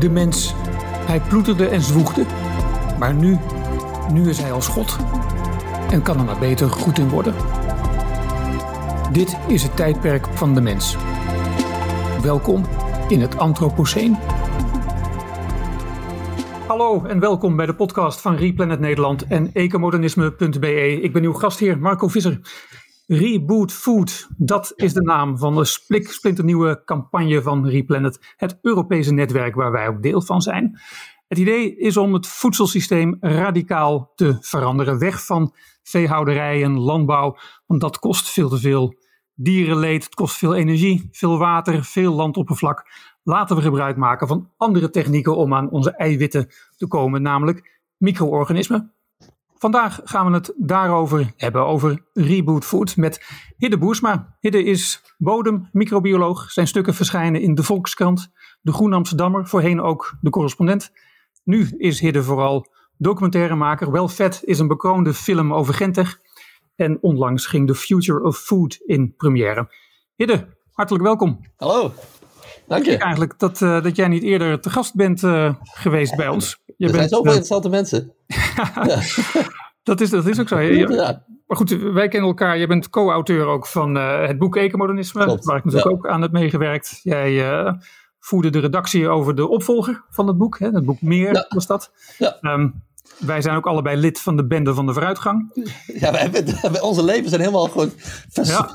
De mens, hij ploeterde en zwoegde. Maar nu, nu is hij als God. En kan er maar beter goed in worden. Dit is het tijdperk van de mens. Welkom in het Anthropoceen. Hallo en welkom bij de podcast van Replanet Nederland en ecomodernisme.be. Ik ben uw gastheer Marco Visser. Reboot Food, dat is de naam van de splinternieuwe campagne van Replanet, het Europese netwerk waar wij ook deel van zijn. Het idee is om het voedselsysteem radicaal te veranderen. Weg van veehouderij en landbouw, want dat kost veel te veel dierenleed, het kost veel energie, veel water, veel landoppervlak. Laten we gebruik maken van andere technieken om aan onze eiwitten te komen, namelijk micro-organismen. Vandaag gaan we het daarover hebben, over Reboot Food met Hidde Boersma. Hidde is bodemmicrobioloog. Zijn stukken verschijnen in de Volkskrant, de Groen Amsterdammer, voorheen ook de correspondent. Nu is Hidde vooral documentairemaker. Wel Vet is een bekroonde film over Gentech. En onlangs ging The Future of Food in première. Hidde, hartelijk welkom. Hallo. Dank je. Ik eigenlijk dat, uh, dat jij niet eerder te gast bent uh, geweest bij ons. Je er bent, zijn zoveel uh, interessante mensen. ja. dat, is, dat is ook zo. Ja. Maar goed, wij kennen elkaar. Je bent co-auteur ook van het boek Ecomodernisme. Klopt. Waar ik natuurlijk ook aan heb meegewerkt. Jij voerde de redactie over de opvolger van het boek. Hè? Het boek Meer was dat. Um, wij zijn ook allebei lid van de Bende van de Vooruitgang. Ja, wij hebben, onze levens zijn helemaal gewoon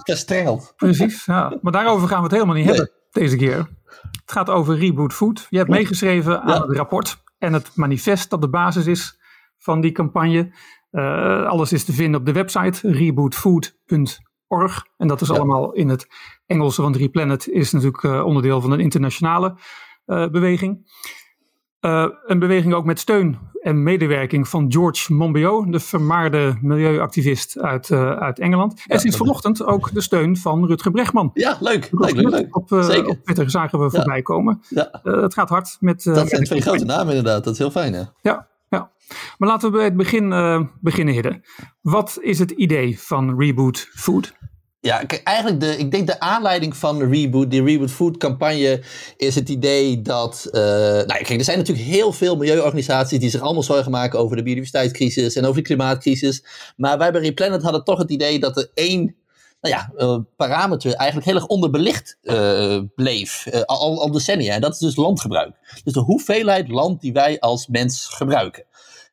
verstrengeld. Precies, ja. maar daarover gaan we het helemaal niet nee. hebben deze keer. Het gaat over Reboot Food. Je hebt meegeschreven aan het rapport en het manifest dat de basis is van die campagne. Uh, alles is te vinden op de website rebootfood.org. En dat is ja. allemaal in het Engels, want Replanet is natuurlijk uh, onderdeel van een internationale uh, beweging. Een beweging ook met steun en medewerking van George Monbiot, de vermaarde milieuactivist uit, uh, uit Engeland. Ja, en sinds vanochtend ook de steun van Rutger Brechtman. Ja, leuk. leuk, leuk, leuk. Op, uh, Zeker. op Twitter zagen we voorbij komen. Ja. het gaat hard met. dat zijn twee grote namen inderdaad, dat is heel fijn. Hè? Ja, ja. Maar laten we bij het begin beginnen, Hidde. Wat is het idee van Reboot Food? Ja, eigenlijk de, ik denk de aanleiding van de Reboot, die Reboot Food campagne, is het idee dat, uh, nou kijk, er zijn natuurlijk heel veel milieuorganisaties die zich allemaal zorgen maken over de biodiversiteitscrisis en over de klimaatcrisis. Maar wij bij Replanet hadden toch het idee dat er één nou ja, uh, parameter eigenlijk heel erg onderbelicht uh, bleef, al, al decennia. En dat is dus landgebruik. Dus de hoeveelheid land die wij als mens gebruiken.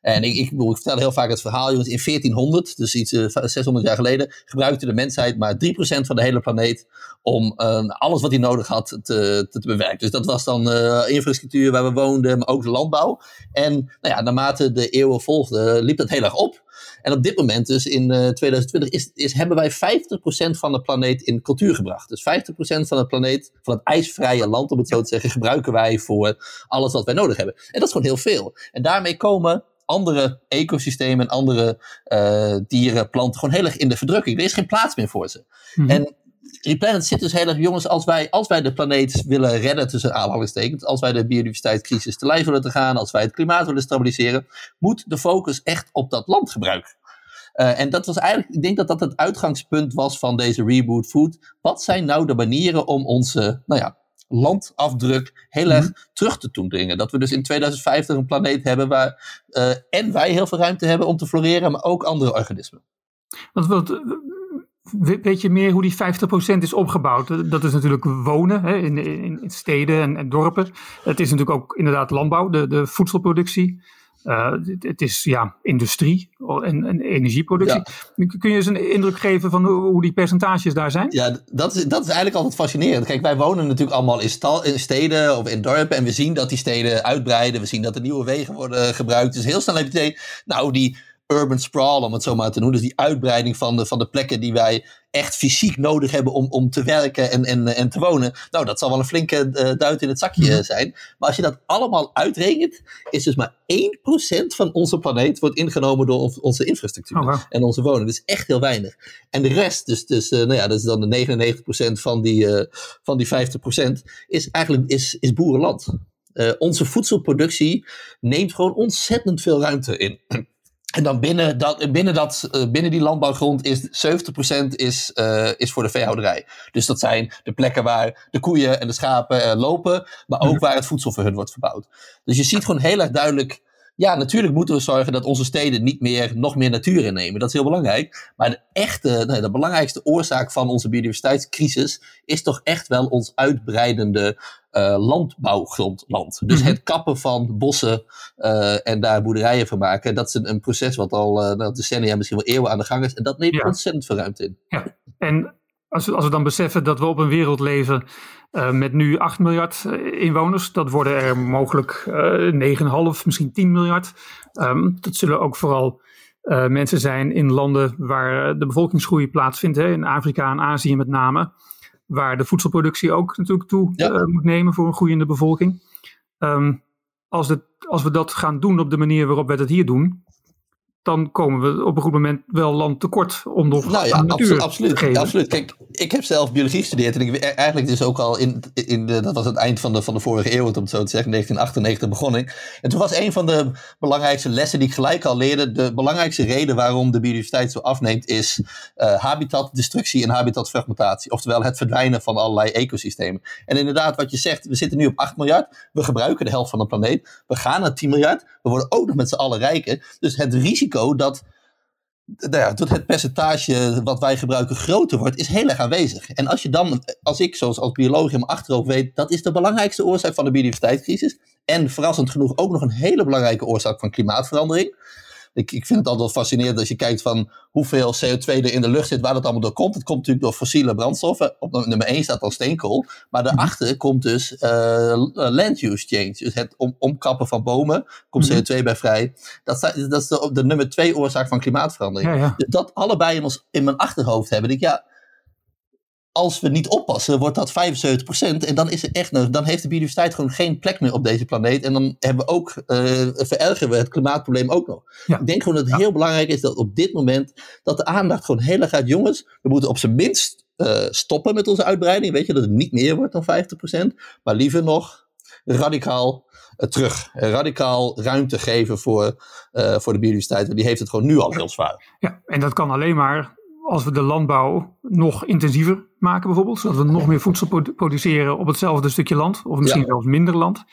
En ik, ik, ik, vertel heel vaak het verhaal, jongens, in 1400, dus iets uh, 600 jaar geleden, gebruikte de mensheid maar 3% van de hele planeet om uh, alles wat hij nodig had te, te, bewerken. Dus dat was dan uh, infrastructuur waar we woonden, maar ook de landbouw. En nou ja, naarmate de eeuwen volgden, liep dat heel erg op. En op dit moment, dus in uh, 2020, is, is, hebben wij 50% van de planeet in cultuur gebracht. Dus 50% van de planeet, van het ijsvrije land, om het zo te zeggen, gebruiken wij voor alles wat wij nodig hebben. En dat is gewoon heel veel. En daarmee komen andere ecosystemen en andere uh, dieren, planten gewoon heel erg in de verdrukking. Er is geen plaats meer voor ze. Mm-hmm. En Replanet zit dus heel erg, jongens, als wij, als wij de planeet willen redden, tussen aanhalingstekens, als wij de biodiversiteitscrisis te lijf willen te gaan, als wij het klimaat willen stabiliseren, moet de focus echt op dat landgebruik. Uh, en dat was eigenlijk, ik denk dat dat het uitgangspunt was van deze Reboot Food. Wat zijn nou de manieren om onze, nou ja, landafdruk heel erg mm-hmm. terug te doen dringen. Dat we dus in 2050 een planeet hebben waar uh, en wij heel veel ruimte hebben om te floreren, maar ook andere organismen. Wat, wat, weet je meer hoe die 50% is opgebouwd? Dat is natuurlijk wonen hè, in, in, in, steden en, en, dorpen. Het is natuurlijk ook inderdaad landbouw, de, de voedselproductie. Uh, het, is ja, industrie en, en energieproductie. Ja. Kun je eens een indruk geven van hoe, hoe, die percentages daar zijn? Ja, dat is, dat is eigenlijk altijd fascinerend. Kijk, wij wonen natuurlijk allemaal in, stal, in steden of in dorpen. En we zien dat die steden uitbreiden. We zien dat er nieuwe wegen worden gebruikt. Dus heel snel heb je idee, nou, die urban sprawl, om het zo maar te noemen. Dus die uitbreiding van de, van de plekken die wij echt fysiek nodig hebben om, om te werken en, en, en te wonen. Nou, dat zal wel een flinke uh, duit in het zakje mm-hmm. zijn. Maar als je dat allemaal uitrekent, is dus maar 1% van onze planeet wordt ingenomen door onze infrastructuur oh, wow. en onze woningen. Dus echt heel weinig. En de rest, dus, dus uh, nou ja, dat is dan de 99% van die, uh, van die 50%, is eigenlijk is, is boerenland. onze voedselproductie neemt gewoon ontzettend veel ruimte in. En dan binnen, dat, binnen, dat, uh, binnen die landbouwgrond is 70% is, uh, is voor de veehouderij. Dus dat zijn de plekken waar de koeien en de schapen uh, lopen, maar ook waar het voedsel voor hun wordt verbouwd. Dus je ziet gewoon heel erg duidelijk. Ja, natuurlijk moeten we zorgen dat onze steden niet meer nog meer natuur innemen. Dat is heel belangrijk. Maar de echte, nee, de belangrijkste oorzaak van onze biodiversiteitscrisis is toch echt wel ons uitbreidende uh, landbouwgrondland. Dus mm -hmm. het kappen van bossen uh, en daar boerderijen van maken, dat is een, een proces wat al uh, decennia, misschien wel eeuwen aan de gang is. En dat neemt ja. ontzettend veel ruimte in. Ja, en als we, als we dan beseffen dat we op een wereld leven met nu 8 miljard inwoners, dat worden er mogelijk 9,5, misschien 10 miljard. Um, dat zullen ook vooral mensen zijn in landen waar de bevolkingsgroei plaatsvindt, hè, in Afrika en Azië met name waar de voedselproductie ook natuurlijk toe ja. uh, moet nemen voor een groeiende bevolking. Um, als, het, als we dat gaan doen op de manier waarop we dat hier doen, dan komen we op een goed moment wel land tekort om nog nou ja, absoluut, absoluut, absoluut. Kijk, ik heb zelf biologie gestudeerd en ik eigenlijk dus ook al in, in de, dat was het eind van de, van de vorige eeuw, om het zo te zeggen, 1998 begon ik. En toen was een van de belangrijkste lessen die ik gelijk al leerde, de belangrijkste reden waarom de biodiversiteit zo afneemt, is uh, habitatdestructie en habitatfragmentatie. Oftewel het verdwijnen van allerlei ecosystemen. En inderdaad, wat je zegt, we zitten nu op 8 miljard, we gebruiken de helft van de planeet, we gaan naar 10 miljard, we worden ook nog met z'n allen rijker. Dus het risico dat, nou ja, dat het percentage wat wij gebruiken groter wordt, is heel erg aanwezig. En als je dan, als ik zoals als bioloog in mijn achterhoofd weet, dat is de belangrijkste oorzaak van de biodiversiteitscrisis. En verrassend genoeg ook nog een hele belangrijke oorzaak van klimaatverandering ik, ik vind het altijd wel fascinerend als je kijkt van hoeveel CO2 er in de lucht zit, waar dat allemaal door komt. Het komt natuurlijk door fossiele brandstoffen. Op nummer 1 staat dan steenkool. Maar daarachter mm komt dus uh, land use change. Dus het om, omkappen van bomen. Komt mm CO2 bij vrij. Dat, dat is de, de nummer 2 oorzaak van klimaatverandering. Ja, ja. Dat allebei in, ons, in mijn achterhoofd hebben. Ik, ja, als we niet oppassen, wordt dat 75%. En dan, is er echt, dan heeft de biodiversiteit gewoon geen plek meer op deze planeet. En dan hebben we ook, uh, verergeren we het klimaatprobleem ook nog. Ja. Ik denk gewoon dat het ja. heel belangrijk is dat op dit moment dat de aandacht gewoon heel erg gaat. Jongens, we moeten op zijn minst uh, stoppen met onze uitbreiding. Weet je, dat het niet meer wordt dan 50%. Maar liever nog radicaal uh, terug. radicaal ruimte geven voor, voor de biodiversiteit. Want die heeft het gewoon nu al heel zwaar. Ja, en dat kan alleen maar als we de landbouw nog intensiever maken bijvoorbeeld, zodat we nog meer voedsel produceren op hetzelfde stukje land, of misschien ja. zelfs minder land.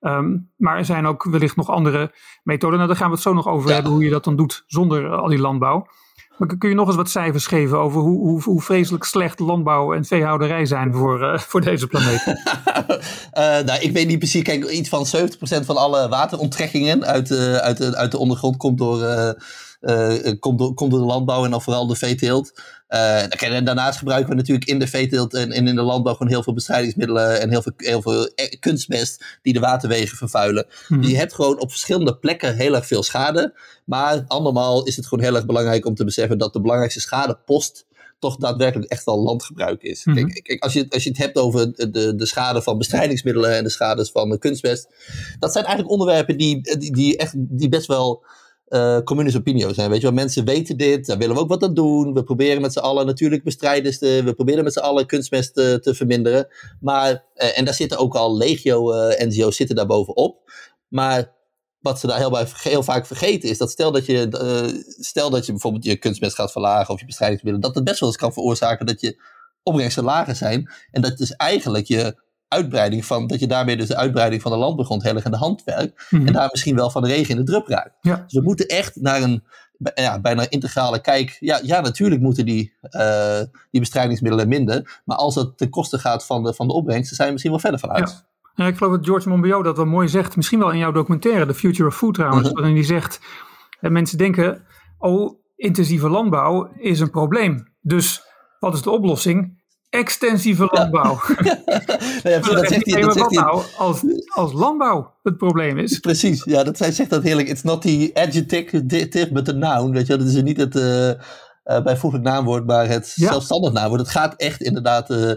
Um, maar er zijn ook wellicht nog andere methoden. Nou, daar gaan we het zo nog over ja. hebben, hoe je dat dan doet zonder al die landbouw. Maar kun je nog eens wat cijfers geven over hoe, hoe, hoe vreselijk slecht landbouw en veehouderij zijn voor, uh, voor deze planeet? uh, nou, ik weet niet precies. Kijk, iets van 70% van alle wateronttrekkingen uit, uh, uit, de, uit de ondergrond komt door komt, door, komt door de landbouw en dan vooral de veeteelt. En daarnaast gebruiken we natuurlijk in de veeteelt en, en, in de landbouw gewoon heel veel bestrijdingsmiddelen en heel veel, heel veel kunstmest die de waterwegen vervuilen. Hmm. Je hebt gewoon op verschillende plekken heel erg veel schade. Maar andermaal is het gewoon heel erg belangrijk om te beseffen dat de belangrijkste schadepost toch daadwerkelijk echt wel landgebruik is. Mm -hmm. kijk, kijk, als, je, als je het hebt over de, de schade van bestrijdingsmiddelen en de schades van de kunstmest, dat zijn eigenlijk onderwerpen die, die, die, echt, die best wel uh, communis opinio zijn. Weet je wel, mensen weten dit, daar willen we ook wat aan doen. We proberen met z'n allen natuurlijk bestrijders te, we proberen met z'n allen kunstmest te, te verminderen. Maar, uh, en daar zitten ook al legio uh, NGO's zitten daar bovenop. Maar wat ze daar heel, heel vaak vergeten is dat stel dat, je, stel dat je bijvoorbeeld je kunstmest gaat verlagen of je bestrijdingsmiddelen, dat het best wel eens kan veroorzaken dat je opbrengsten lager zijn. En dat dus eigenlijk je uitbreiding van, dat je daarmee dus de uitbreiding van de landbegrond heel erg in de hand werkt. En daar misschien wel van de regen in de drup raakt. Ja. Dus we moeten echt naar een ja, bijna integrale kijk. Ja, ja natuurlijk moeten die, uh, die bestrijdingsmiddelen minder. Maar als het ten koste gaat van de, van de opbrengst, dan zijn we misschien wel verder vanuit. Ja. Ja, ik geloof dat George Monbiot dat wel mooi zegt. Misschien wel in jouw documentaire, The Future of Food trouwens. Uh-huh. Waarin hij zegt, dat mensen denken, oh, intensieve landbouw is een probleem. Dus wat is de oplossing? Extensieve landbouw. Ja. ja, dat zegt hij, dat zegt hij. Als, als landbouw het probleem is. Precies, ja, dat zegt dat heerlijk. It's not the adjective, but the noun. Weet je, dat is niet het uh, bijvoeglijk naamwoord, maar het ja. zelfstandig naamwoord. Het gaat echt inderdaad uh,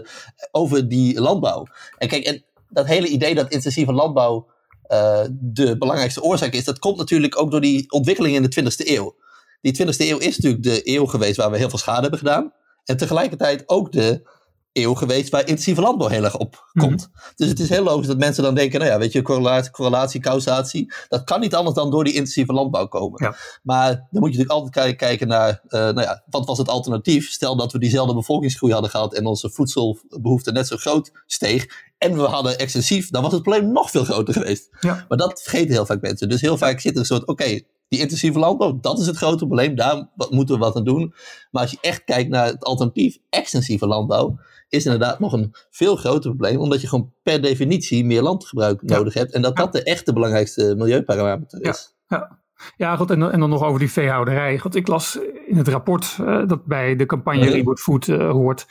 over die landbouw. En kijk, en dat hele idee dat intensieve landbouw de belangrijkste oorzaak is, dat komt natuurlijk ook door die ontwikkeling in de 20e eeuw. Die 20e eeuw is natuurlijk de eeuw geweest waar we heel veel schade hebben gedaan. En tegelijkertijd ook de eeuw geweest waar intensieve landbouw heel erg op komt. Dus het is heel logisch dat mensen dan denken, nou ja, weet je, correlatie, correlatie causatie, dat kan niet anders dan door die intensieve landbouw komen. Ja. Maar dan moet je natuurlijk altijd kijken naar, uh, nou ja, wat was het alternatief? Stel dat we diezelfde bevolkingsgroei hadden gehad en onze voedselbehoefte net zo groot steeg en we hadden extensief, dan was het probleem nog veel groter geweest. Ja. Maar dat vergeten heel vaak mensen. Dus heel vaak zit er een soort, oké, die intensieve landbouw, dat is het grote probleem, daar moeten we wat aan doen. Maar als je echt kijkt naar het alternatief, extensieve landbouw, is inderdaad nog een veel groter probleem, omdat je gewoon per definitie meer landgebruik Ja. nodig hebt. En dat dat de echte belangrijkste milieuparameter is. Ja. Ja, goed, en, en dan nog over die veehouderij. God, ik las in het rapport eh, dat bij de campagne Ja. Reboot Food eh, hoort.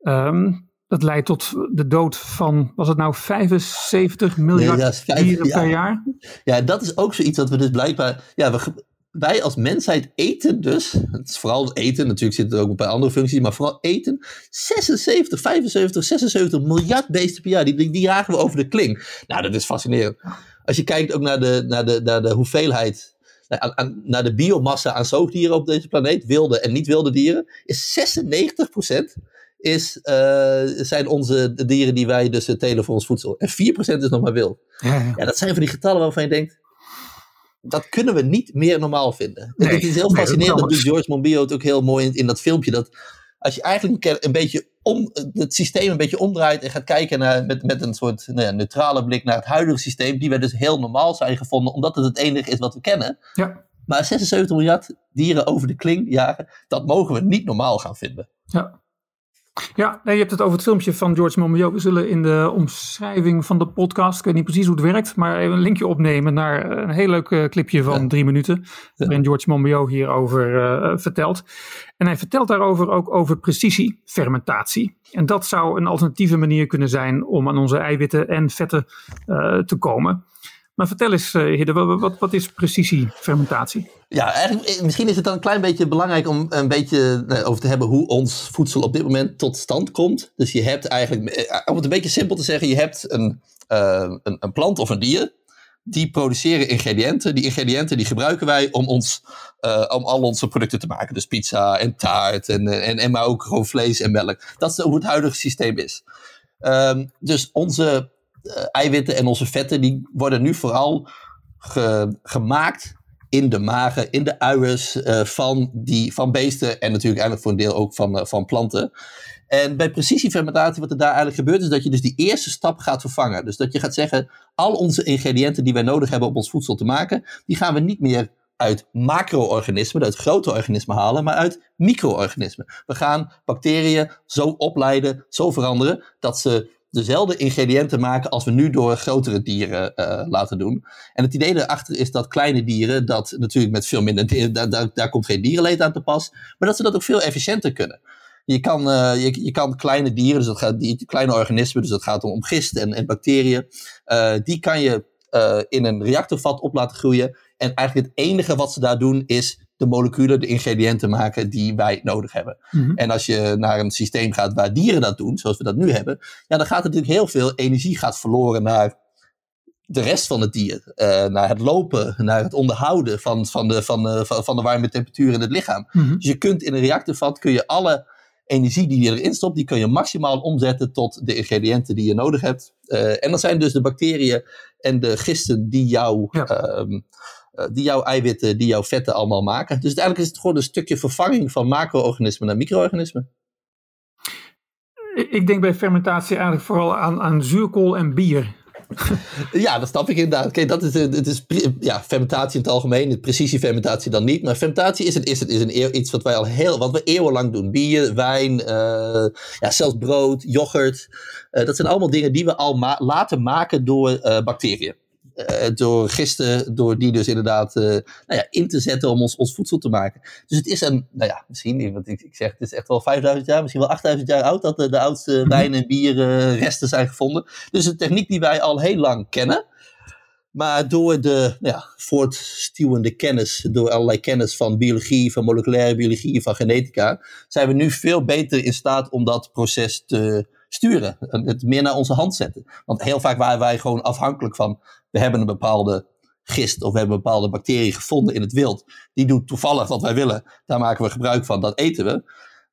ehm, dat leidt tot de dood van, was het nou 75 miljard ja, dieren ja. per jaar? Ja, dat is ook zoiets wat we dus blijkbaar. Ja, we, wij als mensheid eten dus. Het is vooral eten, natuurlijk zitten er ook een paar andere functies, maar vooral eten. 76, 75, 76 miljard beesten per jaar. Die, die, die jagen we over de kling. Nou, dat is fascinerend. Als je kijkt ook naar de, naar de, naar de hoeveelheid. naar- aan- aan- Naar de biomassa aan zoogdieren op deze planeet, wilde en niet wilde dieren, is 96% is, eh, zijn onze dieren die wij dus telen voor ons voedsel. En 4% is nog maar wild. Ja, ja. Ja, dat zijn van die getallen waarvan je denkt, dat kunnen we niet meer normaal vinden. Nee, het is heel fascinerend, dat doet George Monbiot het ook heel mooi in, in dat filmpje, dat als je eigenlijk een beetje om, het systeem een beetje omdraait en gaat kijken naar, met, met een soort nou ja, neutrale blik naar het huidige systeem, die we dus heel normaal zijn gevonden, omdat het het enige is wat we kennen. Ja. Maar 76 miljard dieren over de kling jagen, dat mogen we niet normaal gaan vinden. Ja. Ja, nee, je hebt het over het filmpje van George Monbiot. We zullen in de omschrijving van de podcast, ik weet niet precies hoe het werkt, maar even een linkje opnemen naar een heel leuk eh, clipje van Ja. drie minuten, waarin George Monbiot hierover eh, vertelt. En hij vertelt daarover ook over precisiefermentatie. En dat zou een alternatieve manier kunnen zijn om aan onze eiwitten en vetten eh, te komen. Maar vertel eens, uh, Hidde, wat, wat, is precisiefermentatie? Ja, eigenlijk, eh, misschien is het dan een klein beetje belangrijk om een beetje eh, over te hebben hoe ons voedsel op dit moment tot stand komt. Dus je hebt eigenlijk, eh, om het een beetje simpel te zeggen, je hebt een, een, een, plant of een dier. Die produceren ingrediënten. Die ingrediënten die gebruiken wij om, ons, om al onze producten te maken. Dus pizza en taart en, en, en maar ook gewoon vlees en melk. Dat is hoe het huidige systeem is. Um, dus onze eiwitten en onze vetten die worden nu vooral ge, gemaakt in de magen, in de uiers uh, van, die, van beesten en natuurlijk eigenlijk voor een deel ook van, uh, van planten. En bij precisiefermentatie, wat er daar eigenlijk gebeurt, is dat je dus die eerste stap gaat vervangen. Dus dat je gaat zeggen, al onze ingrediënten die wij nodig hebben om ons voedsel te maken, die gaan we niet meer uit macro-organismen, uit grote organismen halen, maar uit micro-organismen. We gaan bacteriën zo opleiden, zo veranderen, dat ze dezelfde ingrediënten maken als we nu door grotere dieren uh, laten doen. En het idee daarachter is dat kleine dieren, dat natuurlijk met veel minder, daar, daar, daar komt geen dierenleed aan te pas, maar dat ze dat ook veel efficiënter kunnen. Je kan, uh, je, je kan kleine dieren, dus dat gaat, die kleine organismen, dus dat gaat om, om gist en, en bacteriën, uh, die kan je in een reactorvat op laten groeien. En eigenlijk het enige wat ze daar doen is de moleculen, de ingrediënten maken die wij nodig hebben. Mhm. En als je naar een systeem gaat waar dieren dat doen, zoals we dat nu hebben, ja, dan gaat er natuurlijk heel veel energie gaat verloren naar de rest van het dier. Uh, naar het lopen, naar het onderhouden van, van, de, van, de, van, van de warme temperatuur in het lichaam. Mhm. Dus je kunt in een reactorvat kun je alle energie die je erin stopt, die kun je maximaal omzetten tot de ingrediënten die je nodig hebt. Uh, en dat zijn dus de bacteriën en de gisten die jouw, Ja. uh, die jouw eiwitten, die jouw vetten allemaal maken. Dus uiteindelijk is het gewoon een stukje vervanging van macro-organismen naar micro-organismen. Ik- denk bij fermentatie eigenlijk vooral aan, aan zuurkool en bier. Ja, dat snap ik inderdaad. Kijk, dat is, het is ja, fermentatie in het algemeen, precisiefermentatie dan niet. Maar fermentatie is, het, is, het, is een, eeuw- iets wat wij al heel, wat we eeuwenlang doen. Bier, wijn, eh, ja, zelfs brood, yoghurt. Eh, dat zijn allemaal dingen die we al ma- laten maken door eh, bacteriën. Eh, door gisten, door die dus inderdaad eh, nou ja, in te zetten om ons, ons voedsel te maken. Dus het is een, nou ja, misschien, want ik, ik zeg, het is echt wel 5000 jaar, misschien wel 8000 jaar oud dat de, de oudste wijn- en bierresten zijn gevonden. Dus een techniek die wij al heel lang kennen. Maar door de nou ja, voortstuwende kennis, door allerlei kennis van biologie, van moleculaire biologie, van genetica, zijn we nu veel beter in staat om dat proces te sturen. En Het meer naar onze hand zetten. Want heel vaak waren wij gewoon afhankelijk van, we hebben een bepaalde gist of we hebben een bepaalde bacterie gevonden in het wild. Die doet toevallig wat wij willen. Daar maken we gebruik van, dat eten we.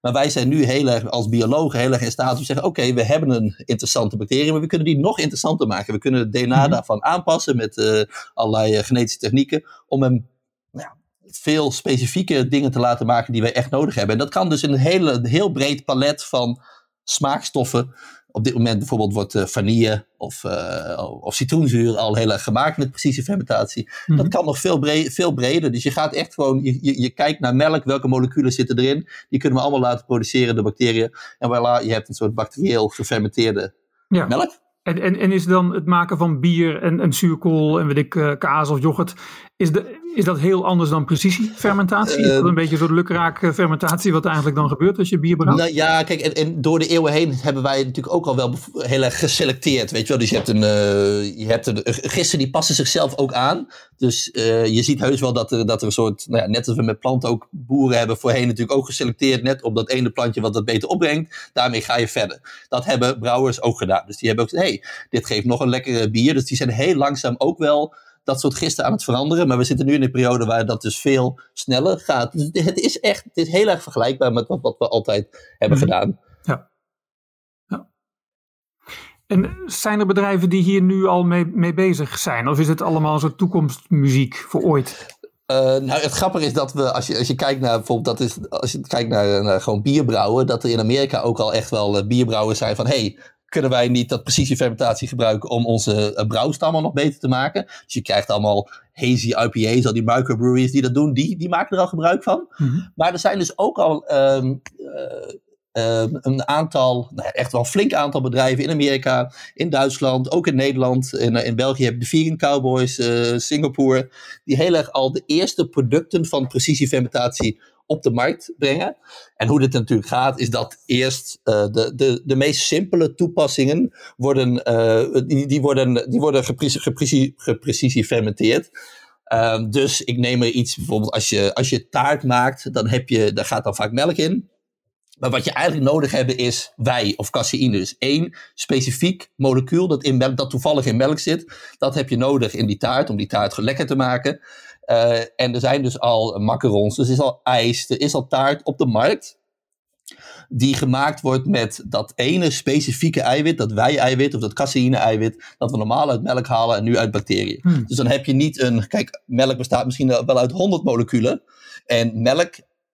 Maar wij zijn nu heel erg als biologen heel erg in staat om te zeggen: oké, we hebben een interessante bacterie, maar we kunnen die nog interessanter maken. We kunnen het DNA Mhm. daarvan aanpassen met eh, allerlei eh, genetische technieken om hem ja, veel specifieke dingen te laten maken die wij echt nodig hebben. En dat kan dus in een hele, een heel breed palet van smaakstoffen. Op dit moment bijvoorbeeld wordt eh, vanille of, eh, of citroenzuur al heel erg gemaakt met precisie-fermentatie. Mhm. Dat kan nog veel, bre- veel breder. Dus je gaat echt gewoon, je, je, je kijkt naar melk, welke moleculen zitten erin. Die kunnen we allemaal laten produceren, de bacteriën. En voilà, je hebt een soort bacterieel gefermenteerde Ja. melk. En, en, en is dan het maken van bier en, en zuurkool en weet ik, eh, kaas of yoghurt, is, de, is dat heel anders dan precisiefermentatie? is dat Eh, een beetje zo'n lukraak fermentatie wat eigenlijk dan gebeurt als je bier brouwt? Nou ja, kijk, en, en door de eeuwen heen hebben wij natuurlijk ook al wel heel erg geselecteerd. Weet je wel, dus je hebt een. eh, je hebt een gisten die passen zichzelf ook aan. Dus eh, je ziet heus wel dat er, dat er een soort. Nou ja, net als we met planten ook boeren hebben voorheen natuurlijk ook geselecteerd. Net op dat ene plantje wat dat beter opbrengt. Daarmee ga je verder. Dat hebben brouwers ook gedaan. Dus die hebben ook gezegd: hé, hey, dit geeft nog een lekkere bier. Dus die zijn heel langzaam ook wel dat soort gisten aan het veranderen. Maar we zitten nu in een periode waar dat dus veel sneller gaat. Dus het is echt, het is heel erg vergelijkbaar met wat, wat we altijd hebben Mhm. gedaan. En zijn er bedrijven die hier nu al mee, mee bezig zijn? Of is het allemaal zo'n toekomstmuziek voor ooit? Uh, nou, het grappige is dat we, als je, als je kijkt naar bijvoorbeeld, dat is, als je kijkt naar, naar gewoon bierbrouwen, dat er in Amerika ook al echt wel uh, bierbrouwers zijn van, hey, kunnen wij niet dat precisiefermentatie gebruiken om onze uh, brouwstammen nog beter te maken? Dus je krijgt allemaal hazy IPA's, al die microbreweries die dat doen, die, die maken er al gebruik van. Mm-hmm. Maar er zijn dus ook al um, uh, een aantal, nou, echt wel een flink aantal bedrijven in Amerika, in Duitsland, ook in Nederland. In, in België heb je de Vegan Cowboys, uh, Singapore, die heel erg al de eerste producten van precisiefermentatie op de markt brengen. En hoe dit natuurlijk gaat, is dat eerst uh, de, de, de meest simpele toepassingen worden, uh, die, die worden, die worden geprecisiefermenteerd. Uh, dus ik neem er iets, bijvoorbeeld als je, als je taart maakt, dan heb je, daar gaat dan vaak melk in. Maar wat je eigenlijk nodig hebt is wei of caseïne. Dus één specifiek molecuul dat, in dat toevallig in melk zit. Dat heb je nodig in die taart om die taart lekker te maken. Uh, en er zijn dus al macarons, dus er is al ijs, er is al taart op de markt. Die gemaakt wordt met dat ene specifieke eiwit, dat wei-eiwit of dat caseïne-eiwit, dat we normaal uit melk halen en nu uit bacteriën. Hmm. Dus dan heb je niet een. Kijk, melk bestaat misschien wel uit 100 moleculen. En melk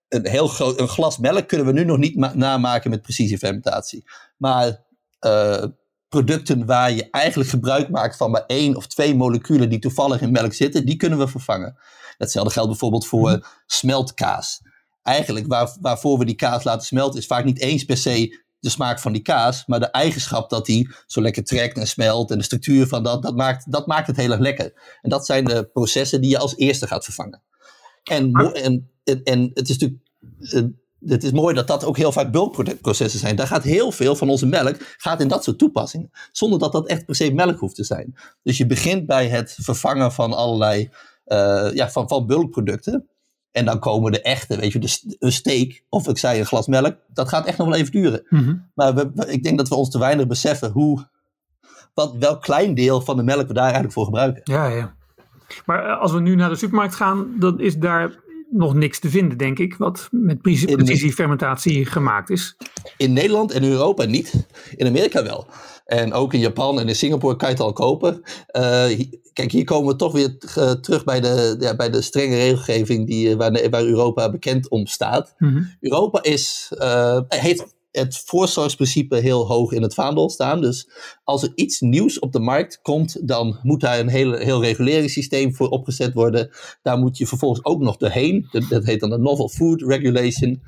een heel groot een glas melk kunnen we nu nog niet ma- namaken met precisiefermentatie. Maar uh, producten waar je eigenlijk gebruik maakt van maar één of twee moleculen die toevallig in melk zitten, die kunnen we vervangen. Hetzelfde geldt bijvoorbeeld voor uh, smeltkaas. Eigenlijk waar, waarvoor we die kaas laten smelten is vaak niet eens per se de smaak van die kaas, maar de eigenschap dat die zo lekker trekt en smelt en de structuur van dat, dat maakt, dat maakt het heel erg lekker. En dat zijn de processen die je als eerste gaat vervangen. En, en, en, en het is natuurlijk. Het is mooi dat dat ook heel vaak bulkprocessen zijn. Daar gaat heel veel van onze melk gaat in dat soort toepassingen. Zonder dat dat echt per se melk hoeft te zijn. Dus je begint bij het vervangen van allerlei uh, ja, van, van bulkproducten. En dan komen de echte, weet je, de, een steak of ik zei een glas melk. Dat gaat echt nog wel even duren. Mm-hmm. Maar we, ik denk dat we ons te weinig beseffen hoe, wat, welk klein deel van de melk we daar eigenlijk voor gebruiken. Ja, ja. Maar eh, als we nu naar de supermarkt gaan, dan is daar nog niks te vinden, denk ik, wat met precisiefermentatie gemaakt is. In Nederland en Europa niet. In Amerika wel. En ook in Japan en in Singapore kan je het al kopen. Uh, kijk, hier komen we toch weer uh, terug bij de, ja, bij de strenge regelgeving die, uh, waar, waar, Europa bekend om staat. Mm-hmm. Europa is, heeft het voorzorgsprincipe heel hoog in het vaandel staan. Dus als er iets nieuws op de markt komt, dan moet daar een heel, heel reguleringssysteem voor opgezet worden. Daar moet je vervolgens ook nog doorheen. Dat heet dan de Novel Food Regulation.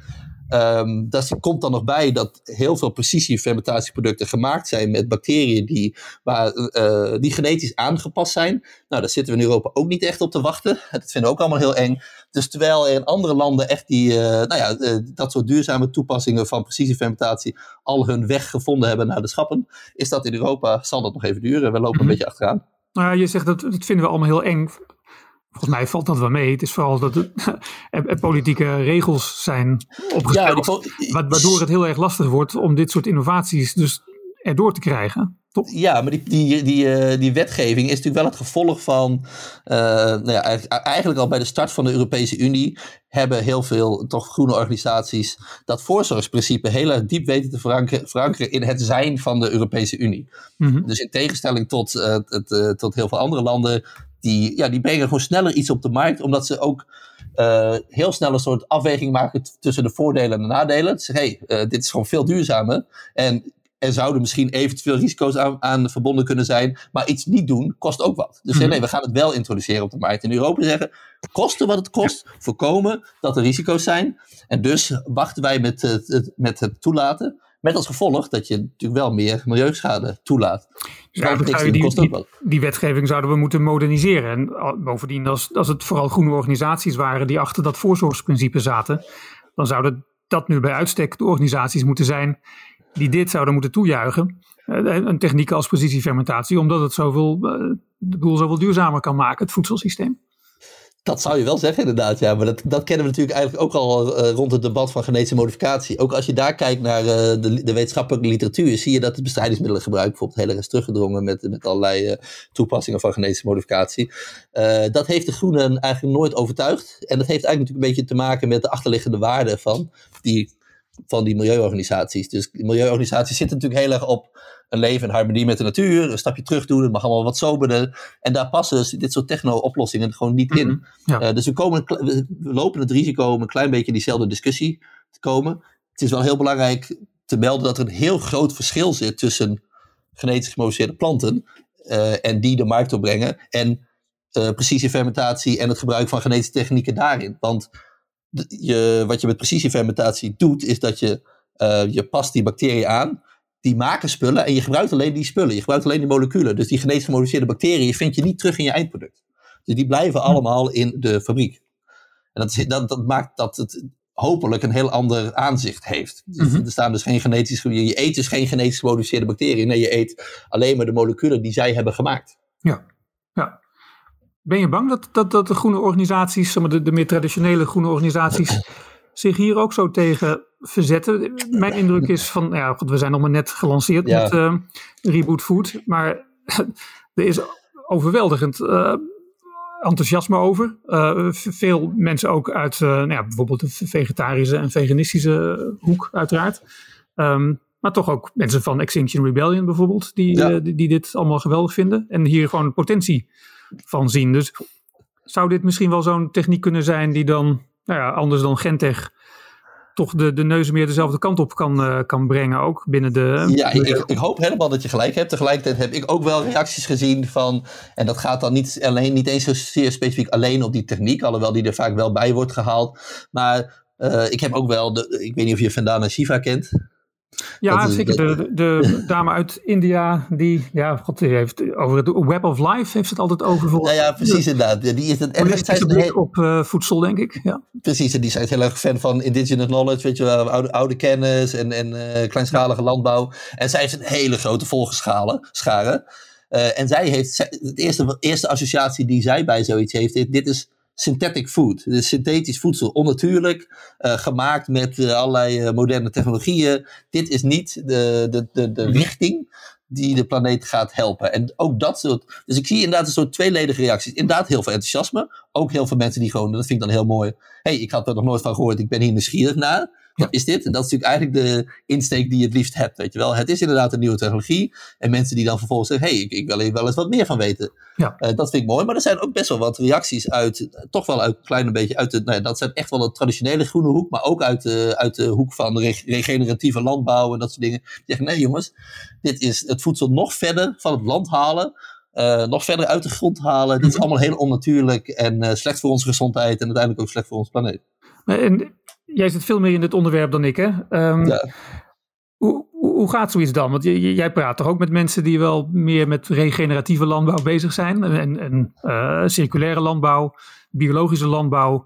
Um, daar komt dan nog bij dat heel veel precisiefermentatieproducten gemaakt zijn met bacteriën die, waar, uh, die genetisch aangepast zijn. Nou, daar zitten we in Europa ook niet echt op te wachten. Dat vinden we ook allemaal heel eng. Dus terwijl er in andere landen echt die, uh, nou ja, uh, dat soort duurzame toepassingen van precisiefermentatie al hun weg gevonden hebben naar de schappen, is dat in Europa, zal dat nog even duren. We lopen Mhm. een beetje achteraan. Nou ja, je zegt dat, dat vinden we allemaal heel eng. Volgens mij valt dat wel mee. Het is vooral dat er, er politieke regels zijn opgesteld. Ja, waardoor het heel erg lastig wordt om dit soort innovaties dus erdoor te krijgen. Ja, maar die, die, die, eh, die wetgeving is natuurlijk wel het gevolg van. Uh, nou ja, eigenlijk al bij de start van de Europese Unie hebben heel veel toch groene organisaties dat voorzorgsprincipe heel erg diep weten te verankeren, in het zijn van de Europese Unie. Mhm. Dus in tegenstelling tot, uh, het, tot heel veel andere landen, die, ja, die brengen gewoon sneller iets op de markt, omdat ze ook heel snel een soort afweging maken tussen de voordelen en de nadelen. Ze zeggen, hey, dit is gewoon veel duurzamer. En er zouden misschien eventueel risico's aan, aan, verbonden kunnen zijn. Maar iets niet doen kost ook wat. Dus mhm. nee, we gaan het wel introduceren op de markt. In Europa zeggen, kosten wat het kost, voorkomen dat er risico's zijn. En dus wachten wij met het, met het toelaten. Met als gevolg dat je natuurlijk wel meer milieuschade toelaat. Ja, die, die, die, wetgeving zouden we moeten moderniseren. En bovendien, als, als het vooral groene organisaties waren die achter dat voorzorgsprincipe zaten, dan zouden dat nu bij uitstek de organisaties moeten zijn die dit zouden moeten toejuichen. Eh, een techniek als precisiefermentatie, omdat het zoveel, eh, de boel zoveel duurzamer kan maken, het voedselsysteem. Dat zou je wel zeggen, inderdaad. Ja, maar dat, dat kennen we natuurlijk eigenlijk ook al uh, rond het debat van genetische modificatie. Ook als je daar kijkt naar uh, de, de, wetenschappelijke literatuur, zie je dat het bestrijdingsmiddelengebruik bijvoorbeeld heel erg is teruggedrongen met, met allerlei uh, toepassingen van genetische modificatie. dat heeft de groenen eigenlijk nooit overtuigd. En dat heeft eigenlijk natuurlijk een beetje te maken met de achterliggende waarden van die van die milieuorganisaties. Dus milieuorganisaties zitten natuurlijk heel erg op een leven in harmonie met de natuur, een stapje terug doen, het mag allemaal wat soberder. En daar passen dus dit soort techno-oplossingen gewoon niet in. Mhm, eh, dus we, komen, we lopen het risico om een klein beetje in diezelfde discussie te komen. Het is wel heel belangrijk te melden dat er een heel groot verschil zit tussen genetisch gemodificeerde planten uh, en die de markt opbrengen en uh, precisie fermentatie en het gebruik van genetische technieken daarin. Want je, wat je met precisiefermentatie doet, is dat je, uh, je past die bacteriën aan. Die maken spullen en je gebruikt alleen die spullen. Je gebruikt alleen die moleculen. Dus die genetisch gemodificeerde bacteriën vind je niet terug in je eindproduct. Dus die blijven allemaal in de fabriek. En dat, is, dat, dat maakt dat het hopelijk een heel ander aanzicht heeft. Dus mhm. Er staan dus geen genetisch... Je eet dus geen genetisch gemodificeerde bacteriën. Nee, je eet alleen maar de moleculen die zij hebben gemaakt. Ja. Ben je bang dat, dat, dat de groene organisaties, de, de meer traditionele groene organisaties, zich hier ook zo tegen verzetten? Mijn indruk is van, ja, goed, we zijn nog maar net gelanceerd met uh, Reboot Food, maar er is overweldigend uh, enthousiasme over. Uh, veel mensen ook uit nou ja, bijvoorbeeld de vegetarische en veganistische hoek, uiteraard. Um, maar toch ook mensen van Extinction Rebellion bijvoorbeeld, die, die, die, dit allemaal geweldig vinden. En hier gewoon potentie van zien. Dus zou dit misschien wel zo'n techniek kunnen zijn die dan, nou ja, anders dan Gentech, toch de, de neuzen meer dezelfde kant op kan, uh, kan brengen ook binnen de... Ja, ik, ik, hoop helemaal dat je gelijk hebt. Tegelijkertijd heb ik ook wel reacties gezien van, en dat gaat dan niet, alleen, niet eens zozeer specifiek alleen op die techniek, alhoewel die er vaak wel bij wordt gehaald. Maar uh, ik heb ook wel, de, ik weet niet of je Vandana Shiva kent. Ja, zeker. De, de, dame uit India, die, ja, god, die heeft over het Web of Life heeft het altijd over. Voor, ja, ja, precies inderdaad. Die is het, en is op uh, voedsel, denk ik. Ja. Precies, en die zijn heel erg fan van indigenous knowledge, weet je wel, oude, oude kennis en, en uh, kleinschalige landbouw. En zij heeft een hele grote volgerscharen. Uh, en zij heeft, de eerste, eerste associatie die zij bij zoiets heeft, dit is synthetic food. Dus synthetisch voedsel, onnatuurlijk, uh, gemaakt met uh, allerlei uh, moderne technologieën. Dit is niet de, de, de, de mhm. richting die de planeet gaat helpen. En ook dat soort. Dus ik zie inderdaad een soort tweeledige reacties. Inderdaad, heel veel enthousiasme. Ook heel veel mensen die gewoon, dat vind ik dan heel mooi. hey, ik had er nog nooit van gehoord, ik ben hier nieuwsgierig naar wat is dit? En dat is natuurlijk eigenlijk de insteek die je het liefst hebt, weet je wel. Het is inderdaad een nieuwe technologie. En mensen die dan vervolgens zeggen, hé, hey, ik, ik, wil er wel eens wat meer van weten. Ja. Uh, dat vind ik mooi. Maar er zijn ook best wel wat reacties uit, toch wel uit een klein beetje uit de, nou ja, dat zijn echt wel de traditionele groene hoek, maar ook uit de, uit de hoek van regeneratieve landbouw en dat soort dingen. Die zeggen, nee jongens, dit is het voedsel nog verder van het land halen. Uh, nog verder uit de grond halen. Dit is mhm. allemaal heel onnatuurlijk en uh, slecht voor onze gezondheid en uiteindelijk ook slecht voor onze planeet. En jij zit veel meer in dit onderwerp dan ik, hè? Um, ja. Hoe, hoe gaat zoiets dan? Want jij praat toch ook met mensen die wel meer met regeneratieve landbouw bezig zijn. En, en uh, circulaire landbouw, biologische landbouw.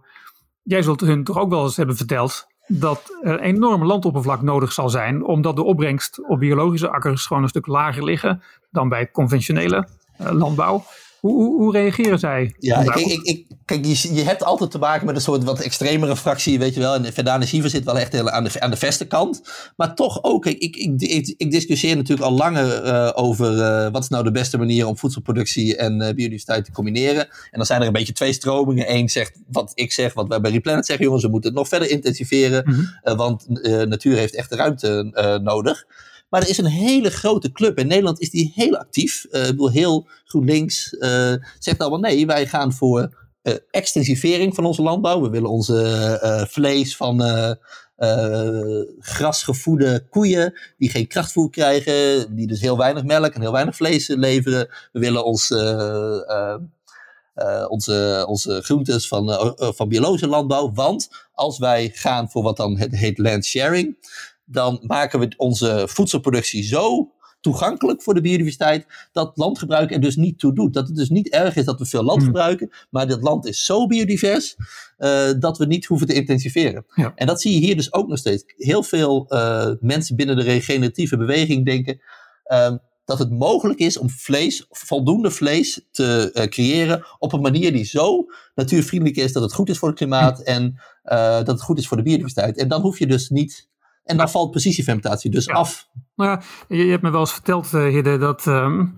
Jij zult hun toch ook wel eens hebben verteld dat er enorm landoppervlak nodig zal zijn. Omdat de opbrengst op biologische akkers gewoon een stuk lager liggen dan bij conventionele uh, landbouw. Hoe, hoe, reageren zij? Ja, ik, ik, ik, kijk, je, je hebt altijd te maken met een soort wat extremere fractie, weet je wel. En Verdane Shiva zit wel echt aan de, aan de verste kant. Maar toch ook, ik, ik, ik, ik discussieer natuurlijk al langer uh, over uh, wat is nou de beste manier om voedselproductie en uh, biodiversiteit te combineren. En dan zijn er een beetje twee stromingen. Eén zegt wat ik zeg, wat wij bij Replanet zeggen, jongens, we moeten het nog verder intensiveren. Mm -hmm. want natuur heeft echt ruimte nodig. Maar er is een hele grote club. In Nederland is die heel actief. Uh, ik bedoel, heel GroenLinks uh, zegt allemaal nee, wij gaan voor uh, extensivering van onze landbouw. We willen onze vlees van grasgevoede koeien die geen krachtvoer krijgen, die dus heel weinig melk en heel weinig vlees leveren. We willen ons onze, onze groentes van, van biologische landbouw. Want als wij gaan voor wat dan heet land sharing, dan maken we onze voedselproductie zo toegankelijk voor de biodiversiteit, dat landgebruik er dus niet toe doet. Dat het dus niet erg is dat we veel land hmm. gebruiken, maar dat land is zo biodivers uh, dat we niet hoeven te intensiveren. Ja. En dat zie je hier dus ook nog steeds. Heel veel uh, mensen binnen de regeneratieve beweging denken uh, dat het mogelijk is om vlees, voldoende vlees te uh, creëren op een manier die zo natuurvriendelijk is dat het goed is voor het klimaat en dat het goed is voor de biodiversiteit. En dan hoef je dus niet en dan valt precisiefermentatie dus af. Nou ja, je, je, hebt me wel eens verteld, uh, Hidde, dat um,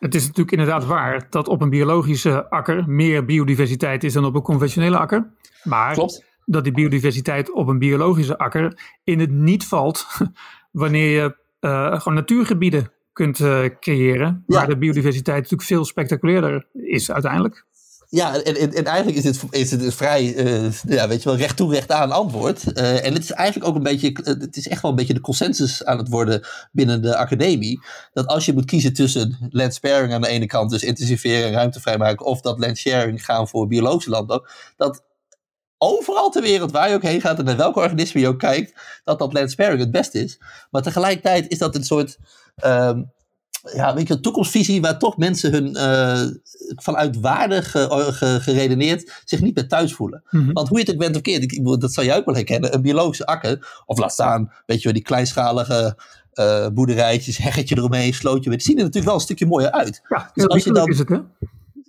het is natuurlijk inderdaad waar dat op een biologische akker meer biodiversiteit is dan op een conventionele akker. Maar Klopt. dat die biodiversiteit op een biologische akker in het niet valt wanneer je uh, gewoon natuurgebieden kunt uh, creëren. Waar de biodiversiteit natuurlijk veel spectaculairder is uiteindelijk. Ja, en, en, en, eigenlijk is het, is het een vrij, uh, ja, weet je wel, recht toe, recht aan antwoord. Uh, en het is eigenlijk ook een beetje, het is echt wel een beetje de consensus aan het worden binnen de academie. Dat als je moet kiezen tussen land sparing aan de ene kant, dus intensiveren en ruimte vrijmaken, of dat land sharing gaan voor biologische landbouw, dat overal ter wereld waar je ook heen gaat en naar welke organisme je ook kijkt, dat dat land sparing het beste is. Maar tegelijkertijd is dat een soort, um, ja, weet je, een toekomstvisie waar toch mensen hun uh, vanuit waarde ge, geredeneerd zich niet meer thuis voelen. Mm -hmm. Want hoe je het ook bent of keert, ik, dat zou je ook wel herkennen, een biologische akker, of laat staan, weet je wel, die kleinschalige uh, boerderijtjes, heggetje eromheen, slootje, die zien er natuurlijk wel een stukje mooier uit. Ja, dus als je dan, is het, hè?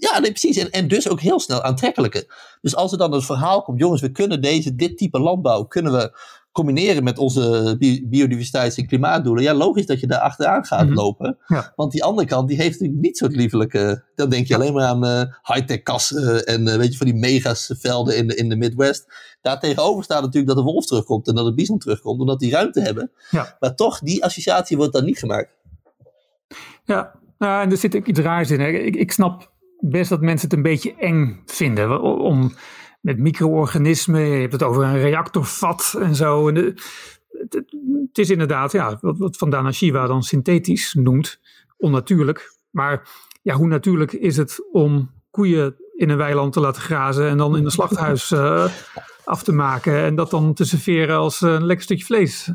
Ja, nee, precies. En, en dus ook heel snel aantrekkelijker. Dus als er dan een verhaal komt, jongens, we kunnen deze, dit type landbouw, kunnen we combineren met onze biodiversiteits- en klimaatdoelen, ja, logisch dat je daar achteraan gaat mhm. lopen. Ja. Want die andere kant, die heeft natuurlijk niet zo'n liefelijke. Dan denk je alleen maar aan uh, high-tech kassen en uh, weet je, van die megasvelden in de, in de Midwest. Daar tegenover staat natuurlijk dat de wolf terugkomt en dat de bison terugkomt, omdat die ruimte hebben. Ja. Maar toch, die associatie wordt dan niet gemaakt. Ja, nou, en er zit ook iets raars in. Hè. Ik, ik snap best dat mensen het een beetje eng vinden om met micro-organismen. Je hebt het over een reactorvat en zo. En het, het, is inderdaad, ja, wat, wat Vandana Shiva dan synthetisch noemt, onnatuurlijk. Maar ja, hoe natuurlijk is het om koeien in een weiland te laten grazen en dan in een slachthuis uh, af te maken en dat dan te serveren als een lekker stukje vlees.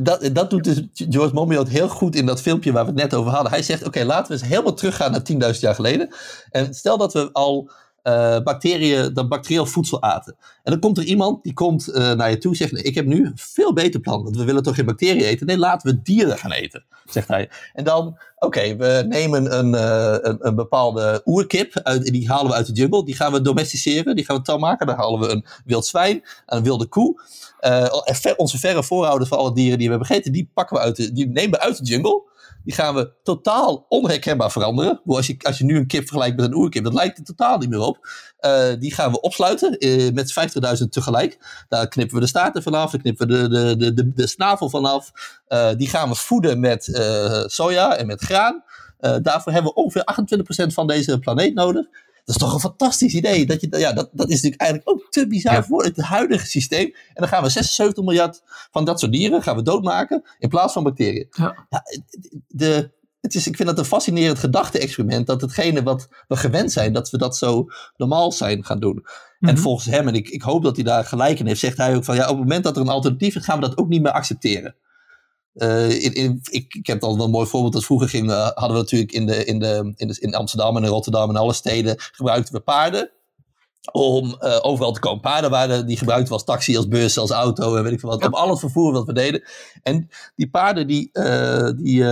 Dat, dat doet dus George Monbiot heel goed in dat filmpje waar we het net over hadden. Hij zegt, oké, laten we eens helemaal teruggaan naar 10.000 jaar geleden. En stel dat we al uh, bacteriën, dat bacterieel voedsel aten. En dan komt er iemand die komt uh, naar je toe en zegt: nee, Ik heb nu een veel beter plan, want we willen toch geen bacteriën eten? Nee, laten we dieren gaan eten, zegt hij. En dan, oké, we nemen een, uh, een, bepaalde oerkip, uit, die halen we uit de jungle, die gaan we domesticeren, die gaan we taal maken. Dan halen we een wild zwijn, een wilde koe. onze verre voorouders van alle dieren die we hebben gegeten, die, pakken we uit de, die nemen we uit de jungle. Die gaan we totaal onherkenbaar veranderen. Als je, als je nu een kip vergelijkt met een oerkip, dat lijkt er totaal niet meer op. Uh, die gaan we opsluiten uh, met 50.000 tegelijk. Daar knippen we de staarten vanaf, daar knippen we de, de, de, de, de snavel vanaf. Uh, die gaan we voeden met soja en met graan. daarvoor hebben we ongeveer 28% van deze planeet nodig. Dat is toch een fantastisch idee. Dat, je, ja, dat, dat is natuurlijk eigenlijk ook te bizar voor het huidige systeem. En dan gaan we 76 miljard van dat soort dieren gaan we doodmaken in plaats van bacteriën. Ja. ja de, het is, ik vind dat een fascinerend gedachte-experiment. Dat hetgene wat we gewend zijn, dat we dat zo normaal zijn gaan doen. En mhm. volgens hem, en ik, ik hoop dat hij daar gelijk in heeft, zegt hij ook van ja, op het moment dat er een alternatief is, gaan we dat ook niet meer accepteren. Uh, in, in, ik, ik heb wel een mooi voorbeeld. Dat vroeger ging, uh, hadden we natuurlijk in, de, in, de, in, de, in Amsterdam en in Rotterdam en alle steden gebruikten we paarden om uh, overal te komen. Paarden waren, die gebruikten als taxi, als bus, als auto en weet ik veel wat. Om al het vervoer wat we deden. En die paarden die, die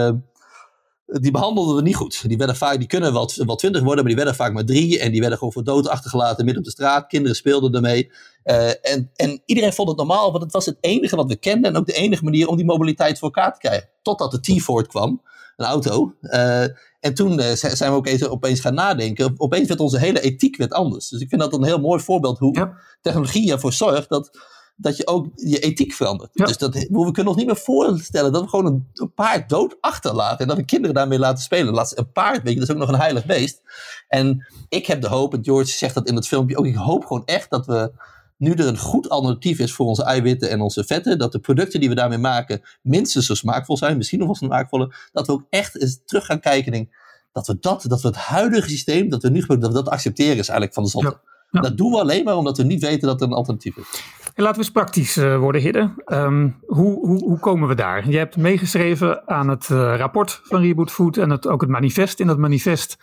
die behandelden we niet goed. Die, werden vaak, die kunnen wel, wel twintig worden, maar die werden vaak maar drie. En die werden gewoon voor dood achtergelaten midden op de straat. Kinderen speelden ermee. Uh, en, en iedereen vond het normaal, want het was het enige wat we kenden. En ook de enige manier om die mobiliteit voor elkaar te krijgen. Totdat de T-Ford kwam, een auto. Uh, en toen uh, zijn we ook eens, opeens gaan nadenken. Opeens werd onze hele ethiek werd anders. Dus ik vind dat een heel mooi voorbeeld hoe ja. technologie ervoor zorgt dat dat je ook je ethiek verandert. Dus dat, we kunnen ons niet meer voorstellen dat we gewoon een, een, paard dood achterlaten. En dat we kinderen daarmee laten spelen. Laat, een paard, weet je, dat is ook nog een heilig beest. En ik heb de hoop, en George zegt dat in het filmpje ook, ik hoop gewoon echt dat we nu er een goed alternatief is voor onze eiwitten en onze vetten, dat de producten die we daarmee maken minstens zo smaakvol zijn, misschien nog wel smaakvoller, dat we ook echt eens terug gaan kijken en dat we dat, dat we het huidige systeem dat we nu gebruiken, dat we dat accepteren is eigenlijk van de zonde. Dat doen we alleen maar omdat we niet weten dat er een alternatief is. En laten we eens praktisch uh, worden, Hidde. Um, hoe, hoe, hoe, komen we daar? Je hebt meegeschreven aan het uh, rapport van Reboot Food en het, ook het manifest. In dat manifest